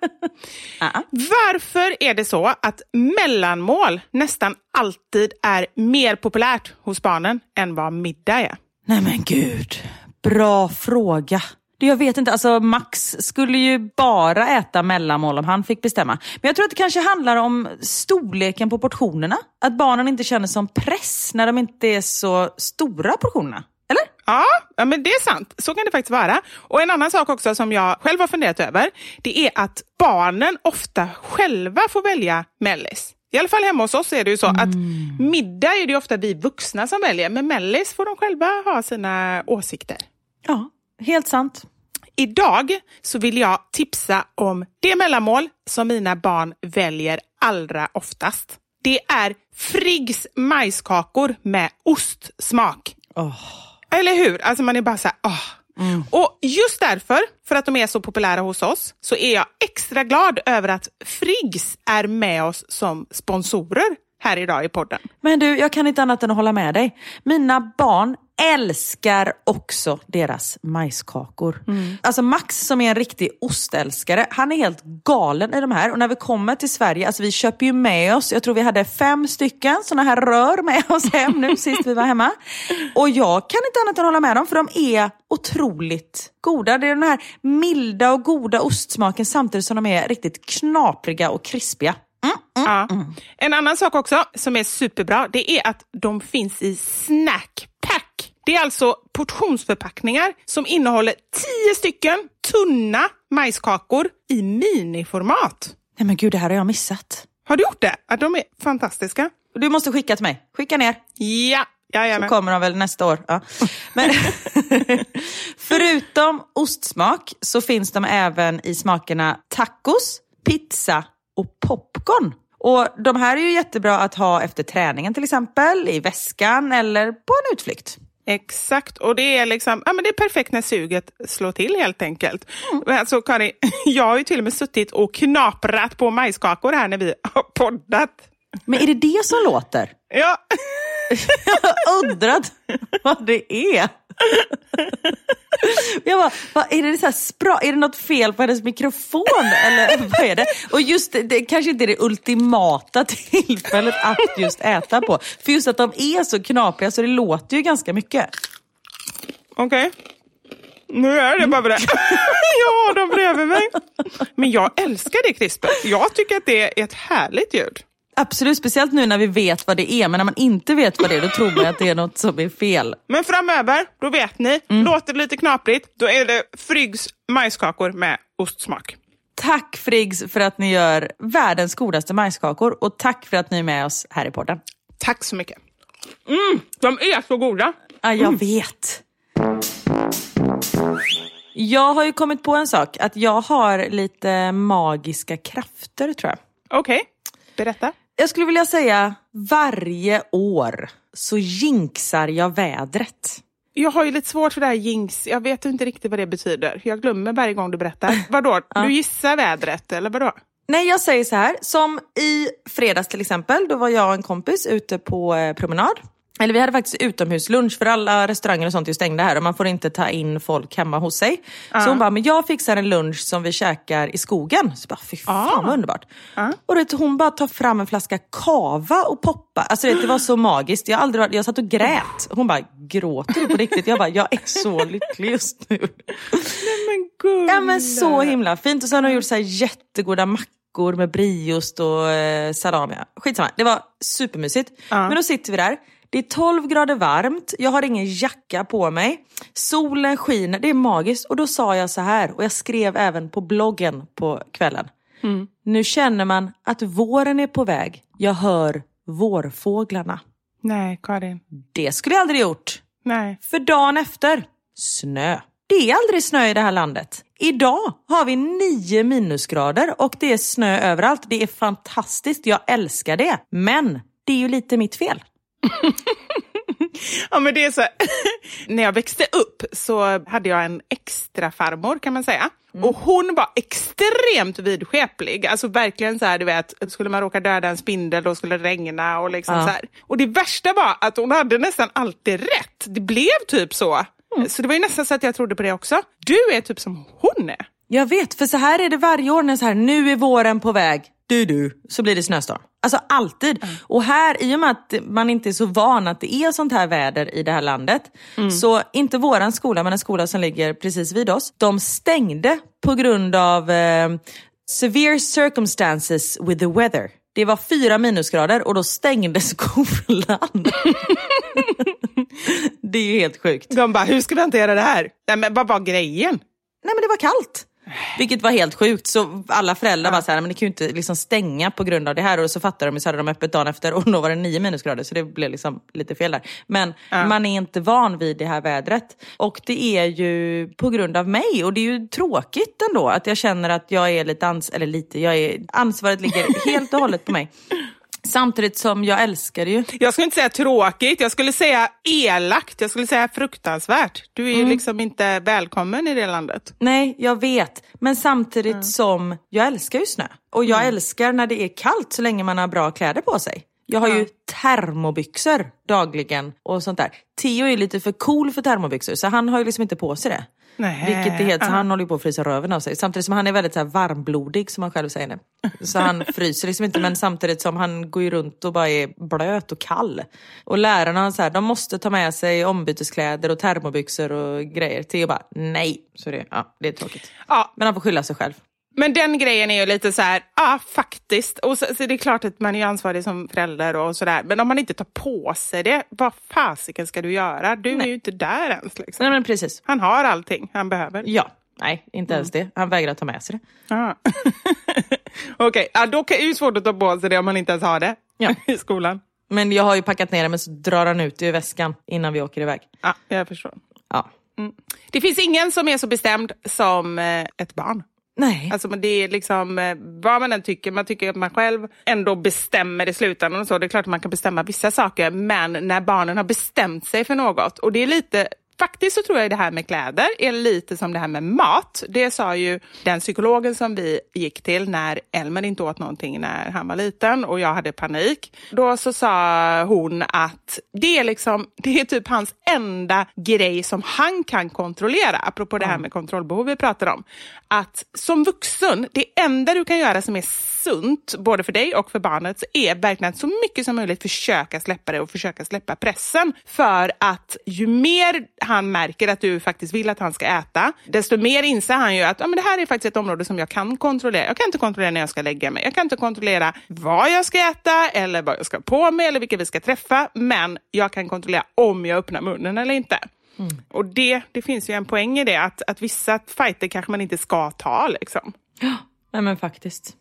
Varför är det så att mellanmål nästan alltid är mer populärt hos barnen än vad middag är? Nej men gud, bra fråga. Det Jag vet inte, alltså Max skulle ju bara äta mellanmål om han fick bestämma. Men jag tror att det kanske handlar om storleken på portionerna. Att barnen inte känner som press när de inte är så stora portionerna. Eller? Ja, ja, men det är sant. Så kan det faktiskt vara. Och en annan sak också som jag själv har funderat över, det är att barnen ofta själva får välja mellis. I alla fall hemma hos oss är det ju så att middag är det ofta vi vuxna som väljer, men mellis får de själva ha sina åsikter. Ja, helt sant. Idag så vill jag tipsa om det mellanmål som mina barn väljer allra oftast. Det är Friggs majskakor med ostsmak. Eller hur? Alltså man är bara så här, Mm. Och just därför, för att de är så populära hos oss, så är jag extra glad över att Friggs är med oss som sponsorer här idag i podden. Men du, jag kan inte annat än att hålla med dig. Mina barn älskar också deras majskakor. Alltså Max som är en riktig ostälskare, han är helt galen i de här. Och när vi kommer till Sverige, alltså vi köper ju med oss, jag tror vi hade fem stycken sådana här rör med oss hem nu sist vi var hemma. Och jag kan inte annat än hålla med dem för de är otroligt goda. Det är den här milda och goda ostsmaken samtidigt som de är riktigt knapriga och krispiga. Ja. En annan sak också som är superbra, det är att de finns i snackpack. Det är alltså portionsförpackningar som innehåller tio stycken tunna majskakor i miniformat. Nej men gud, det här har jag missat. Har du gjort det? Ja, de är fantastiska. Du måste skicka till mig. Skicka ner. Ja, Så jajamän. kommer de väl nästa år. Ja. Men förutom ostsmak så finns de även i smakerna tacos, pizza och popcorn. Och De här är ju jättebra att ha efter träningen till exempel, i väskan eller på en utflykt. Exakt, och det är liksom, ja men det är perfekt när suget slår till helt enkelt. Men Alltså Karin, jag har ju till och med suttit och knaprat på majskakor här när vi har poddat. Men är det det som låter? Ja, Jag har undrat vad det är. Jag bara, vad, är, det så här spra, är det något fel på hennes mikrofon eller vad är det? Och just det, kanske inte är det ultimata tillfället att just äta på. För just att de är så knapriga så det låter ju ganska mycket. okej. Nu är det bara det. jag har dem bredvid mig. Men jag älskar det krispet. Jag tycker att det är ett härligt ljud. Absolut, speciellt nu när vi vet vad det är. Men när man inte vet vad det är då tror man att det är något som är fel. Men framöver, då vet ni, låter det lite knaprigt, då är det Friggs majskakor med ostsmak. Tack Friggs för att ni gör världens godaste majskakor och tack för att ni är med oss här i podden. Tack så mycket. Mm, de är så goda. Ja, jag vet. Jag har ju kommit på en sak, att jag har lite magiska krafter tror jag. Okej, berätta. Jag skulle vilja säga varje år så jinxar jag vädret. Jag har ju lite svårt för det här jinx. Jag vet inte riktigt vad det betyder. Jag glömmer varje gång du berättar. Vadå? Du gissar vädret eller vadå? Nej, jag säger så här. Som i fredags till exempel. Då var jag och en kompis ute på eh, promenad. Eller vi hade faktiskt utomhuslunch för alla restauranger och sånt är stängda här och man får inte ta in folk hemma hos sig. Så hon bara, men jag fixar en lunch som vi käkar i skogen. Så jag bara, fy fan vad underbart. Och det, hon bara tar fram en flaska kava och poppa. Alltså det, det var så magiskt. Jag, aldrig, varit- jag satt och grät. Hon bara, gråter du på riktigt? Jag bara, jag är så lycklig just nu. Men gud. Ja men så himla fint. Och så har de gjort så här jättegoda mackor med brieost och eh, salami. Skitsamma, det var supermysigt. Men då sitter vi där. Det är 12 grader varmt, jag har ingen jacka på mig. Solen skiner, det är magiskt. Och då sa jag så här, och jag skrev även på bloggen på kvällen. Nu känner man att våren är på väg. Jag hör vårfåglarna. Nej, Karin. Det skulle jag aldrig gjort. Nej. För dagen efter, snö. Det är aldrig snö i det här landet. Idag har vi nio minusgrader och det är snö överallt. Det är fantastiskt, jag älskar det. Men det är ju lite mitt fel. Ja, men det är så. När jag växte upp så hade jag en extra farmor kan man säga. Och hon var extremt vidskeplig. Alltså verkligen så här, du vet, skulle man råka döda en spindel då skulle det regna och liksom Ja. så här. Och det värsta var att hon hade nästan alltid rätt. Det blev typ så. Så det var ju nästan så att jag trodde på det också. Du är typ som hon är. Jag vet, för så här är det varje år när så här, nu är våren på väg, du du, så blir det snöstorm. Alltså alltid. Och här, i och med att man inte är så van att det är sånt här väder i det här landet, så inte våran skola, men en skola som ligger precis vid oss, de stängde på grund av eh, severe circumstances with the weather. Det var fyra minusgrader och då stängde skolan. det är ju helt sjukt. De bara, hur ska vi hantera det här? Nej, men vad var grejen? Nej men det var kallt. Vilket var helt sjukt. Så alla föräldrar var så här, men det kan ju inte liksom stänga på grund av det här. Och så fattade de, så hade de öppet dagen efter och då var det nio minusgrader. Så det blev liksom lite fel där. Men man är inte van vid det här vädret. Och det är ju på grund av mig. Och det är ju tråkigt ändå att jag känner att jag är lite, ans eller lite, jag är, ansvaret ligger helt och hållet på mig. Samtidigt som jag älskar det ju. Jag skulle inte säga tråkigt, jag skulle säga elakt, jag skulle säga fruktansvärt. Du är ju liksom inte välkommen i det landet. Nej, jag vet. Men samtidigt som jag älskar ju snö. Och jag älskar när det är kallt så länge man har bra kläder på sig. Jag har ju termobyxor dagligen och sånt där. Theo är lite för cool för termobyxor så han har ju liksom inte på sig det. Nej. Vilket är helt, så han håller ju på att frysa röven av sig. Samtidigt som han är väldigt så här varmblodig som han själv säger det. Så han fryser liksom inte men samtidigt som han går ju runt och bara är blöt och kall. Och lärarna så här, de måste ta med sig ombyteskläder och termobyxor och grejer. Theo bara nej. Så det, ja, det är tråkigt. Ja, Men han får skylla sig själv. Men den grejen är ju lite så här, ja faktiskt. Och så, så det är klart att man är ansvarig som förälder och sådär. Men om man inte tar på sig det, vad fasiken ska du göra? Du är ju inte där ens. Liksom. Nej men precis. Han har allting han behöver. Ja. Nej, inte ens det. Han vägrar ta med sig det. Ja. Okej, ja, då är det ju svårt att ta på sig det om man inte ens har det Ja. i skolan. Men jag har ju packat ner det men så drar han ut det ur väskan innan vi åker iväg. Ja, jag förstår. Ja. Det finns ingen som är så bestämd som eh, ett barn. Nej. Alltså, men det är liksom, eh, vad man än tycker, man tycker att man själv ändå bestämmer i slutändan. Och så. Det är klart att man kan bestämma vissa saker, men när barnen har bestämt sig för något, och det är lite Faktiskt så tror jag det här med kläder är lite som det här med mat. Det sa ju den psykologen som vi gick till när Elmer inte åt någonting när han var liten och jag hade panik. Då så sa hon att det är, liksom, det är typ hans enda grej som han kan kontrollera, apropå det här med kontrollbehov vi pratar om. Att som vuxen, det enda du kan göra som är sunt, både för dig och för barnet, så är verkligen att så mycket som möjligt försöka släppa det och försöka släppa pressen. För att ju mer han märker att du faktiskt vill att han ska äta, desto mer inser han ju att ja, men det här är faktiskt ett område som jag kan kontrollera. Jag kan inte kontrollera när jag ska lägga mig. Jag kan inte kontrollera vad jag ska äta eller vad jag ska på mig eller vilka vi ska träffa. Men jag kan kontrollera om jag öppnar munnen eller inte. Och det, det finns ju en poäng i det, att, att vissa fighter kanske man inte ska ta. Liksom. Nej men faktiskt.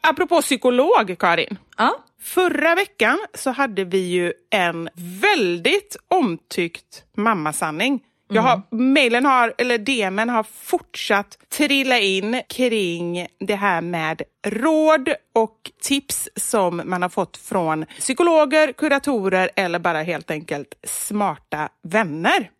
Apropå psykolog, Karin. Ja. Förra veckan så hade vi ju en väldigt omtyckt mammasanning. Jag har, mailen har, eller DMen har fortsatt trilla in kring det här med råd och tips som man har fått från psykologer, kuratorer eller bara helt enkelt smarta vänner.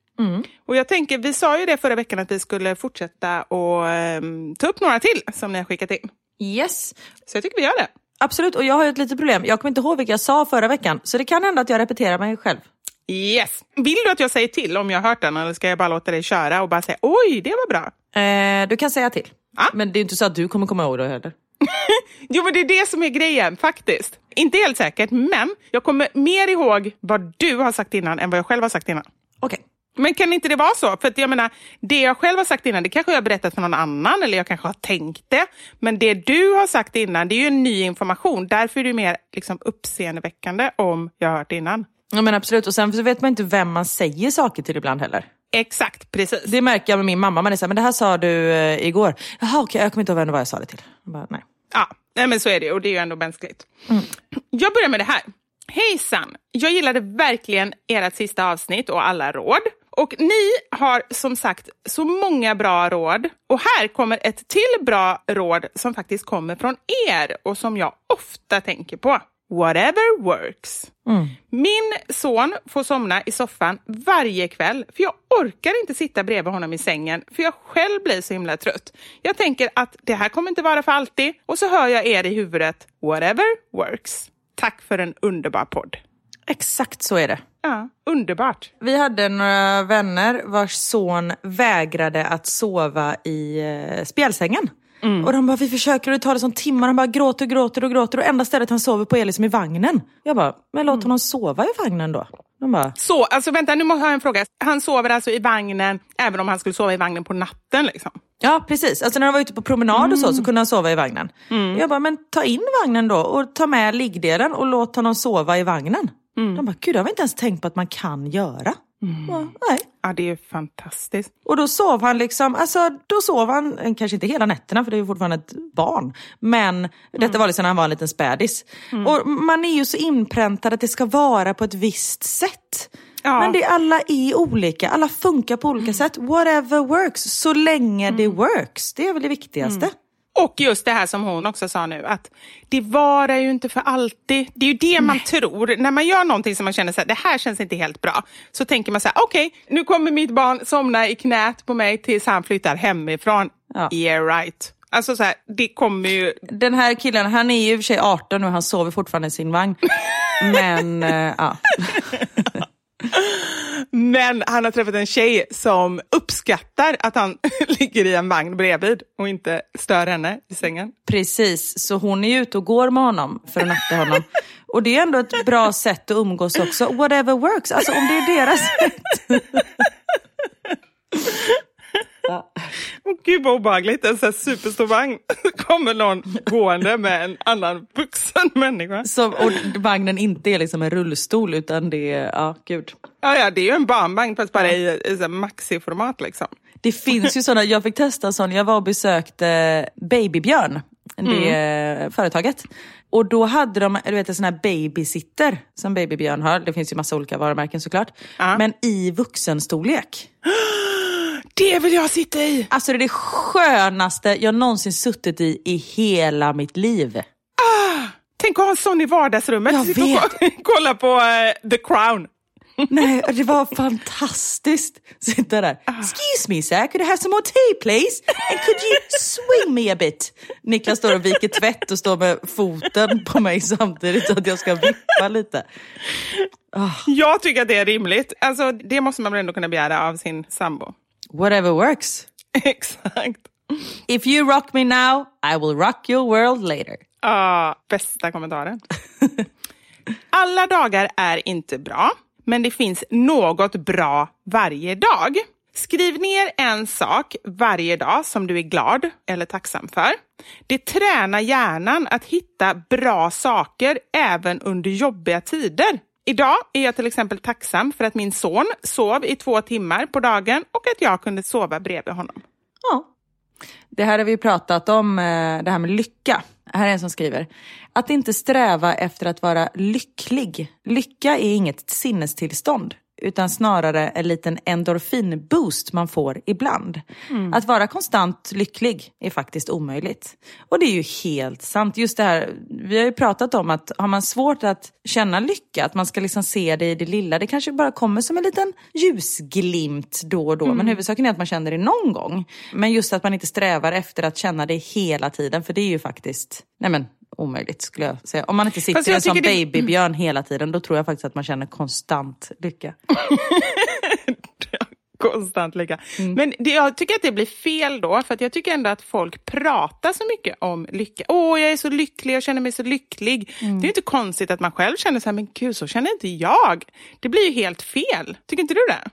Och jag tänker, vi sa ju det förra veckan att vi skulle fortsätta och ehm, ta upp några till som ni har skickat in. Yes. Så jag tycker vi gör det. Absolut, och jag har ett litet problem. Jag kommer inte ihåg vilka jag sa förra veckan. Så det kan hända att jag repeterar mig själv. Yes. Vill du att jag säger till om jag har hört den eller ska jag bara låta dig köra och bara säga oj, det var bra? Eh, du kan säga till. Ja. Men det är inte så att du kommer komma ihåg det heller. Jo, men det är det som är grejen faktiskt. Inte helt säkert, men jag kommer mer ihåg vad du har sagt innan än vad jag själv har sagt innan. Okej. Men kan inte det vara så? För att jag menar, det jag själv har sagt innan, det kanske jag har berättat för någon annan eller jag kanske har tänkt det. Men det du har sagt innan, det är ju en ny information. Därför är det mer liksom, uppseendeväckande om jag har hört det innan. Ja men absolut, och sen så vet man inte vem man säger saker till ibland heller. Exakt, precis. Det märker jag med min mamma, man är såhär, men det här sa du eh, igår. Jaha okej, jag kommer inte ihåg var jag sa det till. Bara, nej. Ja, nej, men så är det och det är ju ändå mänskligt. Jag börjar med det här. Hejsan! Jag gillade verkligen ert sista avsnitt och alla råd. Och ni har som sagt så många bra råd. Och här kommer ett till bra råd som faktiskt kommer från er och som jag ofta tänker på. Whatever works. Min son får somna i soffan varje kväll för jag orkar inte sitta bredvid honom i sängen för jag själv blir så himla trött. Jag tänker att det här kommer inte vara för alltid och så hör jag er i huvudet. Whatever works. Tack för en underbar podd. Exakt så är det. Ja, underbart. Vi hade några vänner vars son vägrade att sova i eh, spjälsängen. Och de bara, vi försöker och det tar det som timmar. Han bara gråter och gråter och gråter och enda stället han sover på är liksom i vagnen. Jag bara, men låt honom sova i vagnen då. De bara, Så, alltså vänta, nu måste jag en fråga. Han sover alltså i vagnen även om han skulle sova i vagnen på natten? Liksom. ja precis, alltså när de var ute på promenad och så, så kunde han sova i vagnen. Jag bara, men ta in vagnen då och ta med liggdelen och låt honom sova i vagnen. De bara, gud det har vi inte ens tänkt på att man kan göra. Jag Bara, Nej. Ja, det är fantastiskt. Och då sov han liksom, alltså då sov han, eh, kanske inte hela nätterna för det är ju fortfarande ett barn. Men detta var liksom när han var en liten spädis. Och man är ju så inpräntad att det ska vara på ett visst sätt. Ja. Men det, alla är olika, alla funkar på olika sätt. Whatever works, så länge det works. Det är väl det viktigaste. Och just det här som hon också sa nu, att det varar ju inte för alltid. Det är ju det man tror. När man gör någonting som man känner så här, det här känns inte helt bra, så tänker man så här, okej, nu kommer mitt barn somna i knät på mig tills han flyttar hemifrån. Ja. Yeah right. Alltså så här, det kommer ju... Den här killen, han är ju i och för sig 18 och han sover fortfarande i sin vagn. Men eh, ja. Men han har träffat en tjej som uppskattar att han ligger i en vagn bredvid och inte stör henne i sängen. Precis, så hon är ute och går med honom för att natta honom. Och det är ändå ett bra sätt att umgås också. Whatever works, alltså om det är deras sätt. Gud vad obehagligt, en sån här superstor vagn. kommer någon gående med en annan vuxen människa. Så, och vagnen inte är liksom en rullstol utan det är, ja gud. Ja, ja, det är ju en barnvagn fast bara i, i maxiformat liksom. Det finns ju sådana, jag fick testa en sån, jag var och besökte Babybjörn, det företaget. Och då hade de du vet, en sån här babysitter som Babybjörn har. Det finns ju massa olika varumärken såklart. Ja. Men i vuxenstorlek. Det vill jag sitta i! Alltså det är det skönaste jag någonsin suttit i i hela mitt liv. Tänk att ha en sån i vardagsrummet. Jag Sitta och ko- kolla på eh, The Crown. Nej, det var fantastiskt. Sitta där. Excuse me sir, could I have some more tea please? And could you swing me a bit? Niklas står och viker tvätt och står med foten på mig samtidigt så att jag ska vippa lite. Jag tycker att det är rimligt. Alltså, det måste man väl ändå kunna begära av sin sambo. Whatever works. Exakt. If you rock me now, I will rock your world later. Ah, bästa kommentaren. Alla dagar är inte bra, men det finns något bra varje dag. Skriv ner en sak varje dag som du är glad eller tacksam för. Det tränar hjärnan att hitta bra saker även under jobbiga tider. Idag är jag till exempel tacksam för att min son sov i två timmar på dagen och att jag kunde sova bredvid honom. Ja. Det här har vi pratat om, eh, det här med lycka. Här är en som skriver. Att inte sträva efter att vara lycklig. Lycka är inget sinnestillstånd utan snarare en liten endorfinboost man får ibland. Att vara konstant lycklig är faktiskt omöjligt. Och det är ju helt sant. Just det här, vi har ju pratat om att har man svårt att känna lycka, att man ska liksom se det i det lilla, det kanske bara kommer som en liten ljusglimt då och då. Men huvudsaken är att man känner det någon gång. Men just att man inte strävar efter att känna det hela tiden, för det är ju faktiskt, nej men omöjligt skulle jag säga. Om man inte sitter en som det- babybjörn hela tiden, då tror jag faktiskt att man känner konstant lycka. Konstant lycka. Men det, jag tycker att det blir fel då, för att jag tycker ändå att folk pratar så mycket om lycka. Åh, jag är så lycklig, jag känner mig så lycklig. Det är inte konstigt att man själv känner så här, men gud, så känner inte jag. Det blir ju helt fel. Tycker inte du det?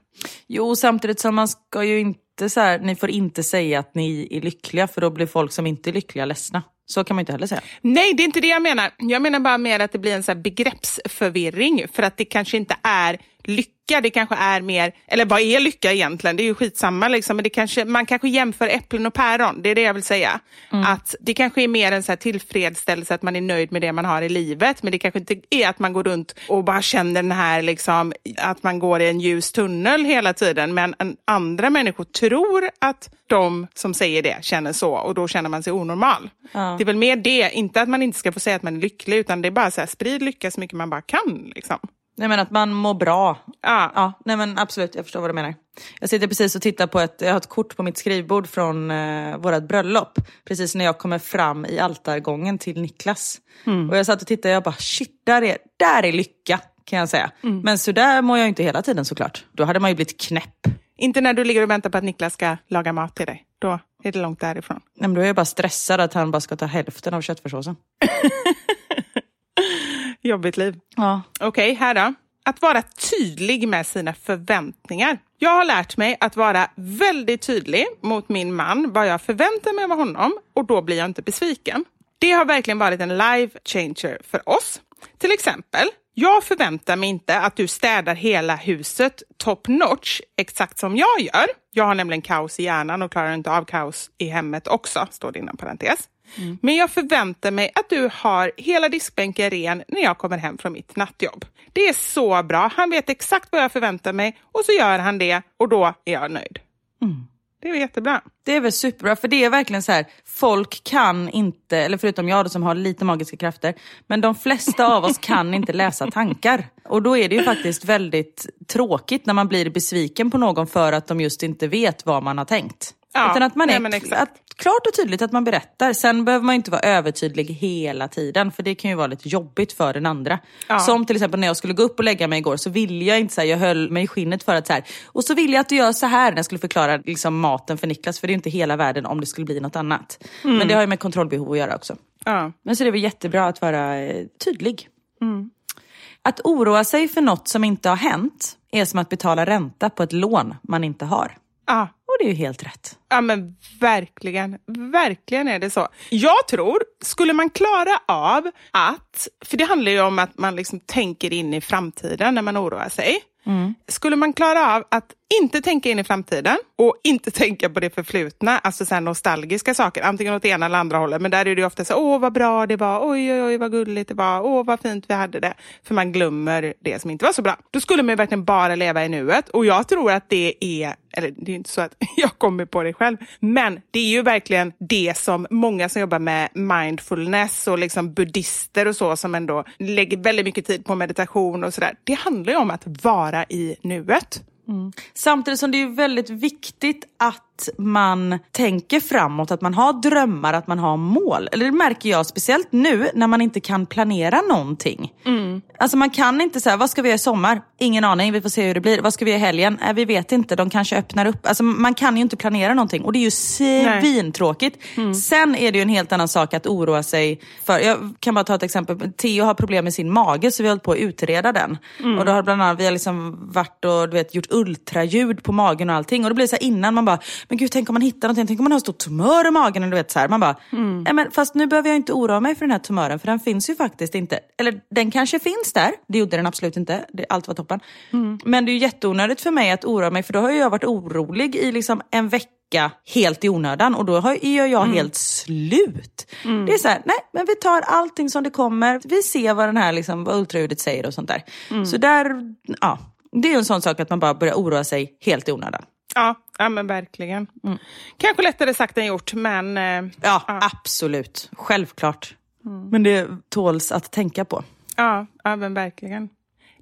Jo, samtidigt som man ska ju inte så här, ni får inte säga att ni är lyckliga för då blir folk som inte är lyckliga ledsna. Så kan man inte heller säga. Nej, det är inte det jag menar. Jag menar bara mer att det blir en så här begreppsförvirring för att det kanske inte är lycka, det kanske är mer, eller vad är lycka egentligen? Det är ju skitsamma liksom, men det kanske, man kanske jämför äpplen och päron, det är det jag vill säga. Att det kanske är mer en så här tillfredsställelse att man är nöjd med det man har i livet, men det kanske inte är att man går runt och bara känner den här, liksom, att man går i en ljus tunnel hela tiden, men en, andra människor tror att de som säger det känner så och då känner man sig onormal. Ja. Det är väl mer det, inte att man inte ska få säga att man är lycklig, utan det är bara så här, sprid lycka så mycket man bara kan. Liksom. Nej men att man mår bra. Ja. Ja, nej men absolut, jag förstår vad du menar. Jag sitter precis och tittar på ett, jag har ett kort på mitt skrivbord från eh, vårt bröllop. Precis när jag kommer fram i altargången till Niklas. Och jag satt och tittade och jag bara shit, där är, där är lycka kan jag säga. Men så där mår jag inte hela tiden såklart. Då hade man ju blivit knäpp. Inte när du ligger och väntar på att Niklas ska laga mat till dig. Då är det långt därifrån. Nej, men då är jag bara stressad att han bara ska ta hälften av köttfärssåsen. Jobbigt liv. Ja. Okej, här då. Att vara tydlig med sina förväntningar. Jag har lärt mig att vara väldigt tydlig mot min man vad jag förväntar mig av honom och då blir jag inte besviken. Det har verkligen varit en life changer för oss. Till exempel, jag förväntar mig inte att du städar hela huset top notch exakt som jag gör. Jag har nämligen kaos i hjärnan och klarar inte av kaos i hemmet också, står det inom parentes. Men jag förväntar mig att du har hela diskbänken ren när jag kommer hem från mitt nattjobb. Det är så bra. Han vet exakt vad jag förväntar mig och så gör han det och då är jag nöjd. Det är jättebra. Det är väl superbra, för det är verkligen så här, folk kan inte, eller förutom jag då som har lite magiska krafter, men de flesta av oss kan inte läsa tankar. Och då är det ju faktiskt väldigt tråkigt när man blir besviken på någon för att de just inte vet vad man har tänkt. Ja, Utan att man nej, är exakt. att, klart och tydligt att man berättar. Sen behöver man inte vara övertydlig hela tiden, för det kan ju vara lite jobbigt för den andra. Ja. Som till exempel när jag skulle gå upp och lägga mig igår så ville jag inte säga, jag höll mig i skinnet för att så här, och så vill jag att du gör så här när jag skulle förklara liksom, maten för Niklas, för det är inte hela världen om det skulle bli något annat. Mm. Men det har ju med kontrollbehov att göra också. Ja. Men så det är väl jättebra att vara eh, tydlig. Att oroa sig för något som inte har hänt är som att betala ränta på ett lån man inte har. Ja. Och det är ju helt rätt. Ja men verkligen, verkligen är det så. Jag tror, skulle man klara av att, för det handlar ju om att man liksom tänker in i framtiden när man oroar sig. Skulle man klara av att inte tänka in i framtiden och inte tänka på det förflutna, alltså så här nostalgiska saker, antingen åt det ena eller andra hållet, men där är det ju ofta så åh vad bra det var, oj oj oj vad gulligt det var, åh vad fint vi hade det, för man glömmer det som inte var så bra. Då skulle man ju verkligen bara leva i nuet och jag tror att det är, eller det är inte så att jag kommer på det själv, men det är ju verkligen det som många som jobbar med mindfulness och liksom buddhister och så som ändå lägger väldigt mycket tid på meditation och sådär. Det handlar ju om att vara i nuet. Mm. Samtidigt som det är väldigt viktigt att man tänker framåt, att man har drömmar, att man har mål. Eller det märker jag speciellt nu när man inte kan planera någonting. Alltså man kan inte säga, vad ska vi göra i sommar? Ingen aning, vi får se hur det blir. Vad ska vi göra i helgen? Äh, vi vet inte, de kanske öppnar upp. Alltså man kan ju inte planera någonting och det är ju svintråkigt. Sen är det ju en helt annan sak att oroa sig för, jag kan bara ta ett exempel, Theo har problem med sin mage så vi har hållit på att utreda den. Och då har bland annat, vi har liksom varit och du vet, gjort ultraljud på magen och allting. Och då blir det så här innan man bara, men gud tänk om man hittar någonting, tänk om man har en stor tumör i magen. Eller du vet, så här. Man bara, nej men fast nu behöver jag inte oroa mig för den här tumören för den finns ju faktiskt inte. Eller den kanske finns där, det gjorde den absolut inte, det, allt var toppen. Men det är ju jätteonödigt för mig att oroa mig för då har jag varit orolig i liksom en vecka helt i onödan och då är jag helt slut. Det är så här, nej men vi tar allting som det kommer, vi ser vad den här liksom, vad ultraljudet säger och sånt där. Så där, ja. Det är en sån sak att man bara börjar oroa sig helt i onödan. Ja, ja men verkligen. Kanske lättare sagt än gjort, men eh, Ja, absolut. Självklart. Men det tåls att tänka på. ja, ja men verkligen.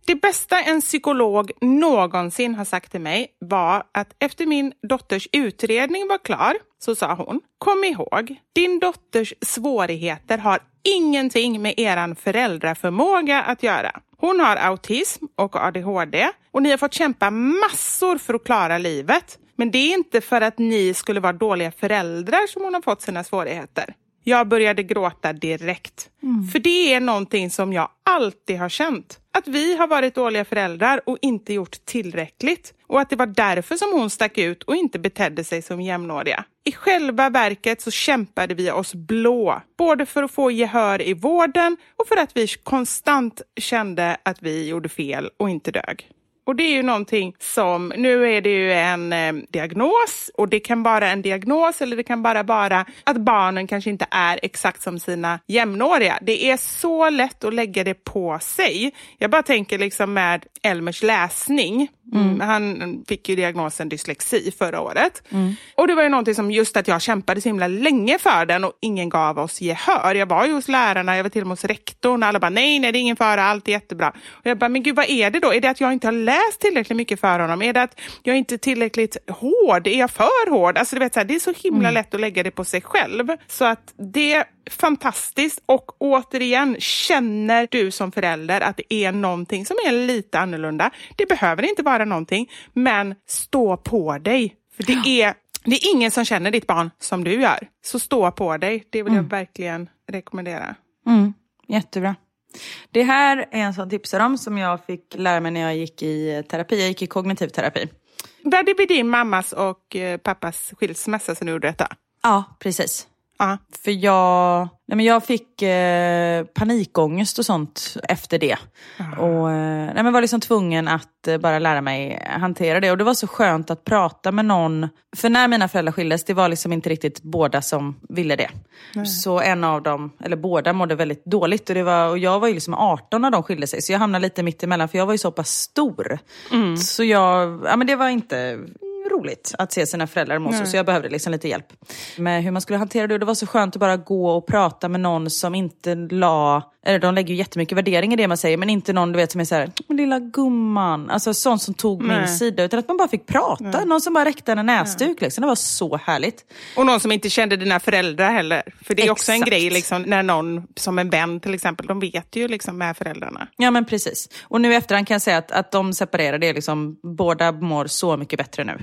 Det bästa en psykolog någonsin har sagt till mig var att efter min dotters utredning var klar så sa hon, kom ihåg, din dotters svårigheter har ingenting med eran föräldraförmåga att göra. Hon har autism och ADHD och ni har fått kämpa massor för att klara livet. Men det är inte för att ni skulle vara dåliga föräldrar som hon har fått sina svårigheter. Jag började gråta direkt. För det är någonting som jag alltid har känt. Att vi har varit dåliga föräldrar och inte gjort tillräckligt. Och att det var därför som hon stack ut och inte betedde sig som jämnåriga. I själva verket så kämpade vi oss blå. Både för att få gehör i vården och för att vi konstant kände att vi gjorde fel och inte dög. Och det är ju någonting som, nu är det ju en eh, diagnos och det kan vara en diagnos eller det kan bara vara att barnen kanske inte är exakt som sina jämnåriga. Det är så lätt att lägga det på sig. Jag bara tänker liksom med Elmers läsning. Mm. Han fick ju diagnosen dyslexi förra året. Och det var ju någonting som just att jag kämpade så himla länge för den och ingen gav oss gehör. Jag var ju hos lärarna, jag var till och med hos rektorn alla bara nej, nej, det är ingen fara, allt är jättebra. Och jag bara, men gud vad är det då? Är det att jag inte har läst tillräckligt mycket för honom? Är det att jag inte är tillräckligt hård? Är jag för hård? Alltså, du vet, så här, det är så himla lätt att lägga det på sig själv. Så att det är fantastiskt och återigen, känner du som förälder att det är någonting som är lite annorlunda? Det behöver inte vara någonting, men stå på dig. För det är det är ingen som känner ditt barn som du gör. Så stå på dig. Det vill jag verkligen rekommendera. Mm, jättebra. Det här är en sån tipsar om som jag fick lära mig när jag gick i terapi. Jag gick i kognitiv terapi. Var det vid din mammas och eh, pappas skilsmässa som du gjorde detta? Ja, precis. Ja. För jag, nej men jag fick eh, panikångest och sånt efter det. Och eh, nej men var liksom tvungen att eh, bara lära mig hantera det. Och det var så skönt att prata med någon. För när mina föräldrar skildes, det var liksom inte riktigt båda som ville det. Så en av dem, eller båda mådde väldigt dåligt. Och, det var, och jag var ju liksom 18 när de skilde sig. Så jag hamnade lite mitt emellan för jag var ju så pass stor. Så jag, ja men det var inte roligt att se sina föräldrar må så, så jag behövde liksom lite hjälp med hur man skulle hantera det. Och det var så skönt att bara gå och prata med någon som inte la, eller de lägger ju jättemycket värdering i det man säger, men inte någon du vet som är såhär, "Men lilla gumman, alltså sånt som tog min sida, utan att man bara fick prata. Någon som bara räckte en näsduk liksom. Det var så härligt. Och någon som inte kände dina föräldrar heller. För det är också en Exakt. grej liksom, när någon, som en vän till exempel, de vet ju liksom med föräldrarna. Ja men precis. Och nu i efterhand kan jag säga att, att de separerade, liksom, båda mår så mycket bättre nu.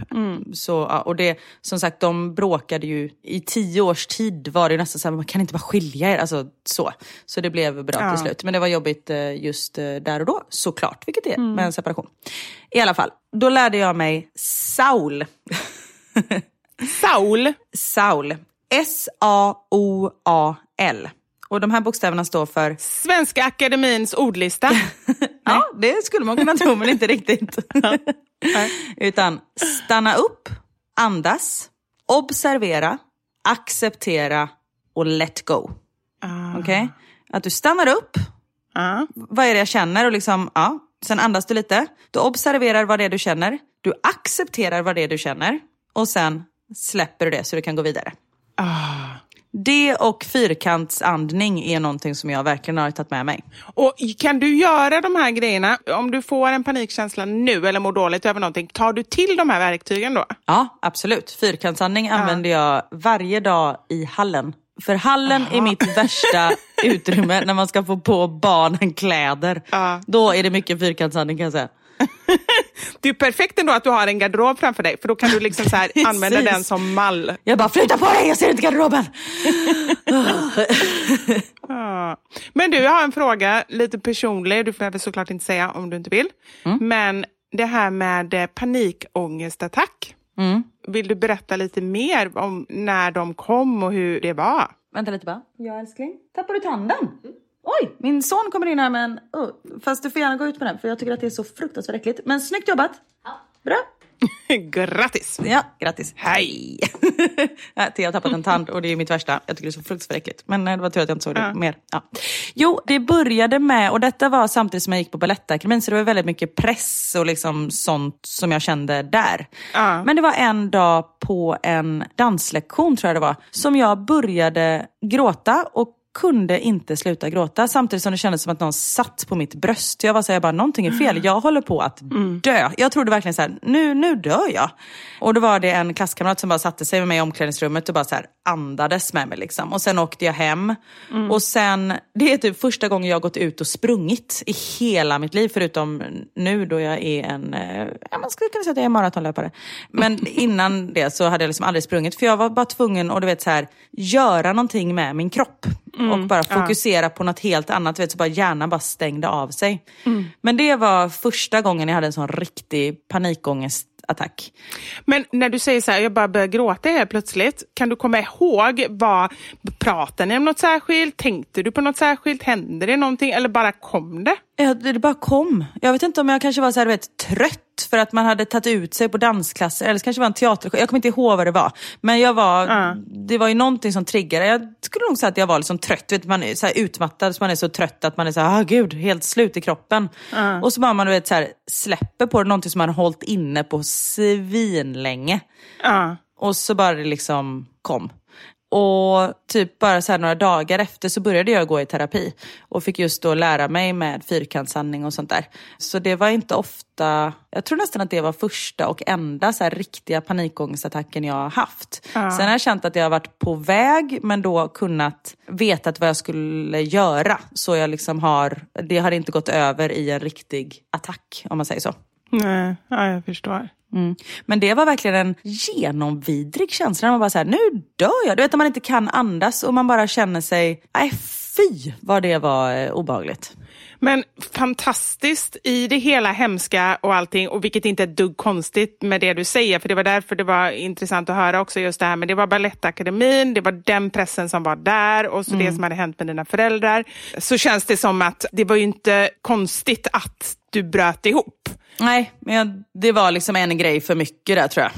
Så, ja, och det, som sagt, de bråkade ju i tio års tid var det nästan så här, man kan inte bara skilja er. Alltså, så. så det blev bra Ja. till slut. Men det var jobbigt eh, just eh, där och då, såklart. Vilket det är med en separation. I alla fall, då lärde jag mig Saul. Saul, Saul. S-A-O-A-L. Och de här bokstäverna står för Svenska Akademins ordlista. Ja, det skulle man kunna tro, men inte riktigt. Utan stanna upp, andas, observera, acceptera och let go. Okej? Att du stannar upp, Ja. vad är det jag känner? Och liksom, ja. Sen andas du lite. Du observerar vad det är du känner. Du accepterar vad det är du känner. Och sen släpper du det så du kan gå vidare. Det och fyrkantsandning är någonting som jag verkligen har tagit med mig. Och kan du göra de här grejerna, om du får en panikkänsla nu eller mår dåligt över någonting, tar du till de här verktygen då? Ja, absolut. Fyrkantsandning använder jag varje dag i hallen. För hallen är mitt värsta utrymme när man ska få på barnen kläder. Ja. Då är det mycket fyrkantsandning kan jag säga. Det är perfekt ändå att du har en garderob framför dig, för då kan du liksom så här använda den som mall. Jag bara, flytta på dig, jag ser inte garderoben! Ja. Men du, jag har en fråga, lite personlig. Du behöver såklart inte säga om du inte vill. Men det här med eh, panikångestattack. Vill du berätta lite mer om när de kom och hur det var? Vänta lite bara. Ja älskling, tappar du tanden? Oj, min son kommer in här med en... Oh, fast du får gärna gå ut med den för jag tycker att det är så fruktansvärt äckligt. Men snyggt jobbat! Bra! Grattis! Ja, grattis. Hej! Ja, Thea har tappat en tand och det är mitt värsta. Jag tycker det är så fruktansvärt äckligt. Men det var tur att jag inte såg det mer. Ja. Jo, det började med, och detta var samtidigt som jag gick på Balettakademin, så det var väldigt mycket press och liksom sånt som jag kände där. Ja. Men det var en dag på en danslektion, tror jag det var, som jag började gråta och kunde inte sluta gråta samtidigt som det kändes som att någon satt på mitt bröst. Jag var så jag bara, någonting är fel. Jag håller på att dö. Jag trodde verkligen så här, nu, nu dör jag. Och då var det en klasskamrat som bara satte sig med mig i omklädningsrummet och bara så här andades med mig. Liksom. Och sen åkte jag hem. Och sen, det är typ första gången jag har gått ut och sprungit i hela mitt liv. Förutom nu då jag är en, eh, ja, man skulle kunna säga att jag är maratonlöpare. Men innan det så hade jag liksom aldrig sprungit. För jag var bara tvungen att du vet, så här, göra någonting med min kropp. Och bara fokusera på något helt annat. Vet, så bara hjärnan bara stängde av sig. Men det var första gången jag hade en sån riktig panikångestattack. Men när du säger så här, jag bara börjar gråta helt plötsligt. Kan du komma ihåg, vad, pratade ni om något särskilt? Tänkte du på något särskilt? Hände det någonting? Eller bara kom det? Ja, det bara kom. Jag vet inte om jag kanske var så här, vet, trött för att man hade tagit ut sig på dansklasser. Eller så kanske det var en teater. Jag kommer inte ihåg vad det var. Men jag var, Ja. det var ju någonting som triggade. Jag skulle nog säga att jag var liksom trött. Vet, man är så utmattad, så man är så trött att man är så här, ah, gud, helt slut i kroppen. Och så bara man vet, så här, släpper på det, någonting som man har hållit inne på svinlänge. Ja. Och så bara det liksom kom. Och typ bara så några dagar efter så började jag gå i terapi. Och fick just då lära mig med fyrkantsandning och sånt där. Så det var inte ofta, jag tror nästan att det var första och enda så riktiga panikångestattacken jag har haft. Sen har jag känt att jag har varit på väg men då kunnat vetat vad jag skulle göra. Så jag liksom har, det har inte gått över i en riktig attack om man säger så. Nej, ja, jag förstår. Mm. Men det var verkligen en genomvidrig känsla. Man bara så här, nu dör jag. Du vet när man inte kan andas och man bara känner sig, nej fy vad det var eh, obehagligt. Men fantastiskt i det hela hemska och allting, och vilket inte är ett dugg konstigt med det du säger, för det var därför det var intressant att höra också just det här, men det var Balettakademin, det var den pressen som var där och så det som hade hänt med dina föräldrar. Så känns det som att det var ju inte konstigt att du bröt ihop. Nej, men jag, det var liksom en grej för mycket där tror jag.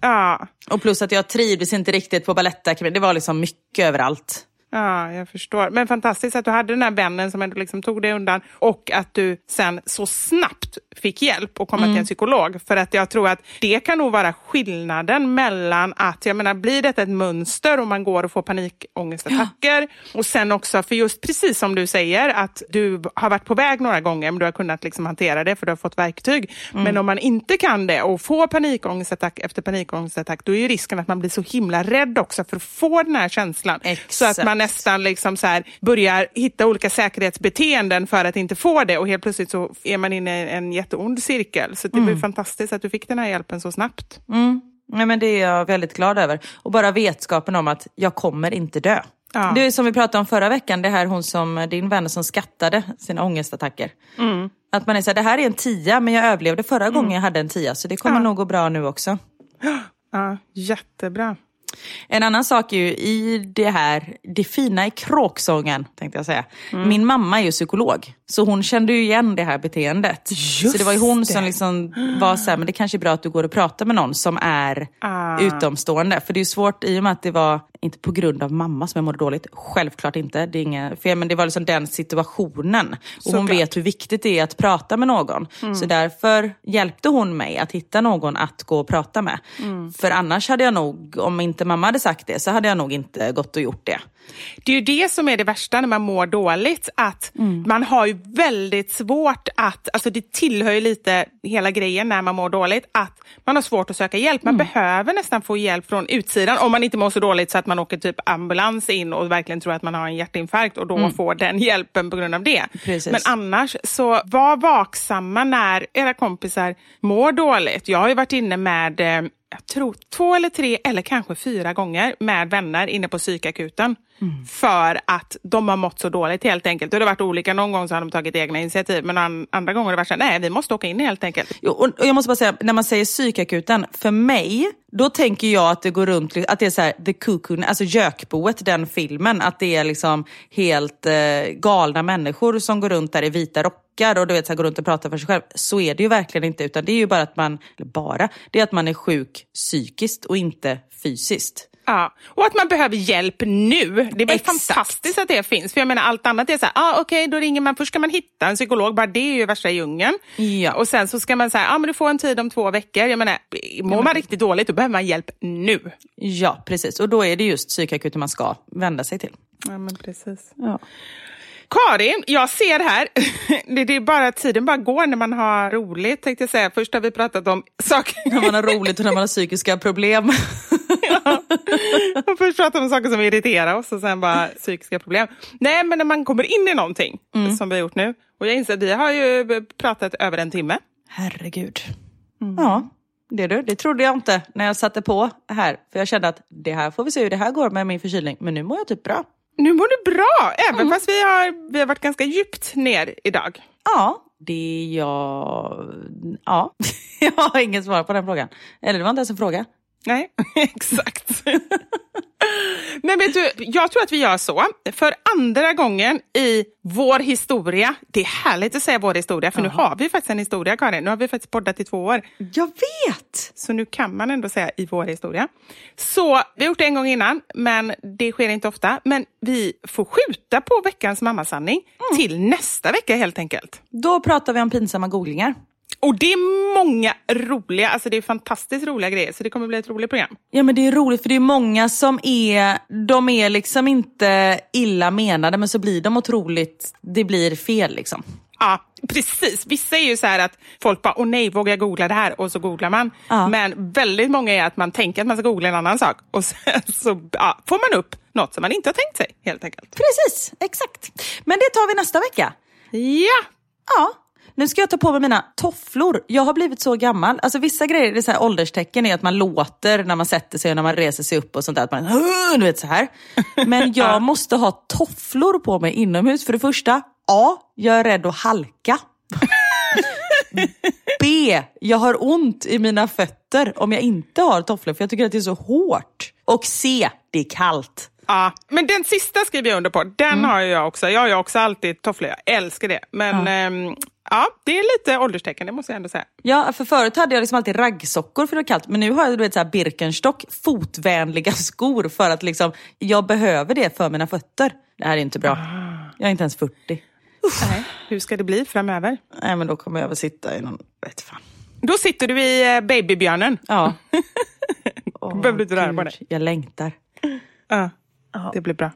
Ja, Och plus att jag trivdes inte riktigt på Balettakademin. Det var liksom mycket överallt. Ja, jag förstår. Men fantastiskt att du hade den här vännen som ändå liksom tog dig undan och att du sen så snabbt fick hjälp och komma till en psykolog. För att jag tror att det kan nog vara skillnaden mellan att, jag menar, blir detta ett mönster och man går och får panikångestattacker och sen också, för just precis som du säger, att du har varit på väg några gånger men du har kunnat liksom hantera det för du har fått verktyg. Men om man inte kan det och får panikångestattack efter panikångestattack, då är ju risken att man blir så himla rädd också för att få den här känslan. Så att Exakt. man nästan liksom så här börjar hitta olika säkerhetsbeteenden för att inte få det och helt plötsligt så är man inne i en jätteond cirkel. Så det var ju fantastiskt att du fick den här hjälpen så snabbt. Nej, men det är jag väldigt glad över. Och bara vetskapen om att jag kommer inte dö. Ja. Det är som vi pratade om förra veckan, det här hon som, din vän som skattade sina ångestattacker. Att man är så här, det här är en tia men jag överlevde förra gången jag hade en tia så det kommer nog gå bra nu också. Ja, jättebra. En annan sak är ju i det här, det fina i kråksången, tänkte jag säga. Min mamma är ju psykolog, så hon kände ju igen det här beteendet. så det var ju hon det. som liksom var så här, men det kanske är bra att du går och pratar med någon som är Ah. utomstående. För det är ju svårt i och med att det var, inte på grund av mamma som jag mådde dåligt, självklart inte. Det, är inga, för, men det var liksom den situationen. Och hon Såklart. vet hur viktigt det är att prata med någon. Så därför hjälpte hon mig att hitta någon att gå och prata med. För annars hade jag nog, om inte mamma hade sagt det, så hade jag nog inte gått och gjort det. Det är ju det som är det värsta när man mår dåligt, att man har ju väldigt svårt att, alltså det tillhör ju lite hela grejen när man mår dåligt, att man har svårt att söka hjälp. Man behöver nästan få hjälp från utsidan om man inte mår så dåligt så att man åker typ ambulans in och verkligen tror att man har en hjärtinfarkt och då får den hjälpen på grund av det. Precis. Men annars, så var vaksamma när era kompisar mår dåligt. Jag har ju varit inne med eh, jag tror två eller tre eller kanske fyra gånger med vänner inne på psykakuten. För att de har mått så dåligt helt enkelt. Och det har varit olika. Någon gång så har de tagit egna initiativ men an- andra gånger har det varit så här, nej vi måste åka in helt enkelt. Jo, och och jag måste bara säga, när man säger psykakuten, för mig, då tänker jag att det går runt, att det är så här, The Cocoon, alltså Gökboet, den filmen, att det är liksom helt eh, galna människor som går runt där i vita rockar och du vet, så här, går runt och pratar för sig själv. Så är det ju verkligen inte, utan det är ju bara att man, eller bara, det är att man är sjuk psykiskt och inte fysiskt. Ja, och att man behöver hjälp nu. Det är väl Exakt. fantastiskt att det finns. För jag menar allt annat är så här, ah, okej då ringer man, först ska man hitta en psykolog, bara det är ju värsta djungeln. Ja. Och sen så ska man säga, ah, men du får en tid om två veckor. Jag menar, mår man riktigt dåligt då behöver man hjälp nu. Ja, precis. Och då är det just psykakuten man ska vända sig till. Ja, men precis. Ja. Karin, jag ser här, det är bara tiden bara går när man har roligt tänkte jag säga. Först har vi pratat om saker, När man har roligt och när man har psykiska problem. och först pratat om saker som irriterar oss och sen bara psykiska problem. Nej, men när man kommer in i någonting som vi har gjort nu. Och jag inser att vi har ju pratat över en timme. Herregud. Ja, det du. Det trodde jag inte när jag satte på här. För jag kände att det här får vi se hur det här går med min förkylning. Men nu mår jag typ bra. Nu mår du bra, även fast vi har, vi har varit ganska djupt ner idag. Ja, det jag... Ja, jag har inget svar på den frågan. Eller det var inte ens en fråga. Nej, exakt. Men vet du, jag tror att vi gör så. För andra gången i vår historia, det är härligt att säga vår historia, för nu har vi faktiskt en historia, Karin. Nu har vi faktiskt poddat i två år. Jag vet! Så nu kan man ändå säga i vår historia. Så vi har gjort det en gång innan, men det sker inte ofta. Men vi får skjuta på veckans mammasanning till nästa vecka helt enkelt. Då pratar vi om pinsamma googlingar. Och det är många roliga, alltså det är fantastiskt roliga grejer, så det kommer bli ett roligt program. Ja men det är roligt för det är många som är, de är liksom inte illa menade men så blir de otroligt, det blir fel liksom. Ja, precis. Vissa är ju så här att folk bara, åh nej, vågar jag googla det här? Och så googlar man. Ja. Men väldigt många är att man tänker att man ska googla en annan sak och sen så ja, får man upp något som man inte har tänkt sig helt enkelt. Precis, exakt. Men det tar vi nästa vecka. Ja, Ja. Nu ska jag ta på mig mina tofflor. Jag har blivit så gammal. Alltså vissa grejer, det är så här ålderstecken är att man låter när man sätter sig och när man reser sig upp och sånt där. Att man, du vet så här. Men jag måste ha tofflor på mig inomhus. För det första, A. Jag är rädd att halka. B. Jag har ont i mina fötter om jag inte har tofflor för jag tycker att det är så hårt. Och C. Det är kallt. Ja, men den sista skriver jag under på. Den har jag också. Jag har också alltid tofflor. Jag älskar det. Men ehm, ja, det är lite ålderstecken, det måste jag ändå säga. Ja, för förut hade jag liksom alltid raggsockor för det var kallt. Men nu har jag du vet, så här Birkenstock, fotvänliga skor för att liksom, jag behöver det för mina fötter. Det här är inte bra. Jag är inte ens 40. Nej. Hur ska det bli framöver? Nej, men då kommer jag väl sitta i någon... Vet fan. Då sitter du i eh, babybjörnen. Ja. Behöver du inte röra på dig. Jag längtar. Ja, det blir bra.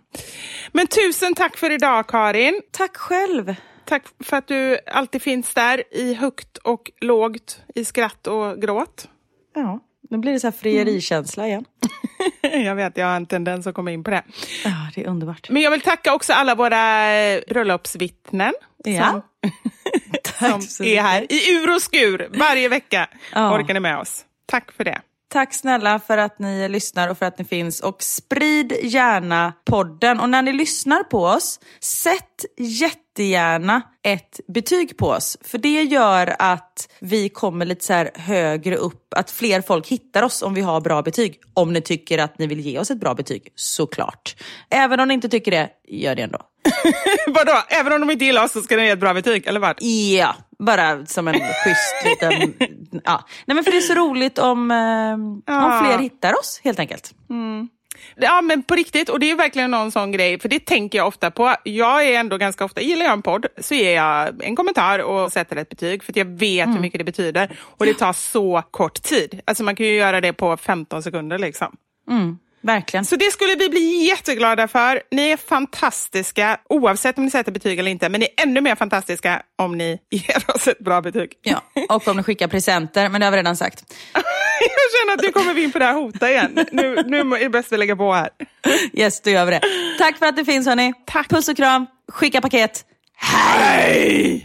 Men tusen tack för idag, Karin. Tack själv. Tack för att du alltid finns där i högt och lågt, i skratt och gråt. Ja, nu blir det så här frierikänsla igen. Jag vet, jag har en tendens att komma in på det. Ja, det är underbart. Men jag vill tacka också alla våra eh, bröllopsvittnen Ja. som, som är här i ur och skur varje vecka. Ja. Orkar ni med oss? Tack för det. Tack snälla för att ni lyssnar och för att ni finns. Och sprid gärna podden. Och när ni lyssnar på oss, sätt jättegärna ett betyg på oss. För det gör att vi kommer lite så här högre upp, att fler folk hittar oss om vi har bra betyg. Om ni tycker att ni vill ge oss ett bra betyg, såklart. Även om ni inte tycker det, gör det ändå. Vadå, även om de inte gillar oss så ska ni ge ett bra betyg, eller vad? Ja, bara som en schysst liten... Ja. Nej, men för det är så roligt om, eh, om fler hittar oss, helt enkelt. Ja men på riktigt, och det är verkligen någon sån grej, för det tänker jag ofta på. Jag är ändå ganska ofta, gillar jag en podd så ger jag en kommentar och sätter ett betyg för jag vet Mm. hur mycket det betyder. Och det tar så kort tid. Alltså man kan ju göra det på 15 sekunder liksom. Verkligen. Så det skulle vi bli jätteglada för. Ni är fantastiska oavsett om ni sätter betyg eller inte, men ni är ännu mer fantastiska om ni ger oss ett bra betyg. Ja, och om ni skickar presenter, men det har vi redan sagt. Jag känner att nu kommer vi in på det här hota igen. Nu, nu är det bäst vi lägger på här. Yes, då gör vi det. Tack för att det finns hörni. Tack. Puss och kram, skicka paket. Hej!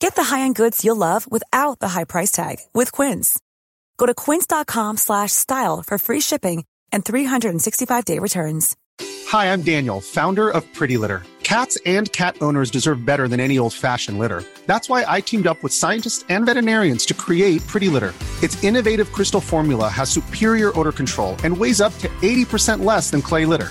Get the high-end goods you'll love without the high price tag with Quince. Go to quince.com/style for free shipping and 365-day returns. Hi, I'm Daniel, founder of Pretty Litter. Cats and cat owners deserve better than any old-fashioned litter. That's why I teamed up with scientists and veterinarians to create Pretty Litter. Its innovative crystal formula has superior odor control and weighs up to 80% less than clay litter.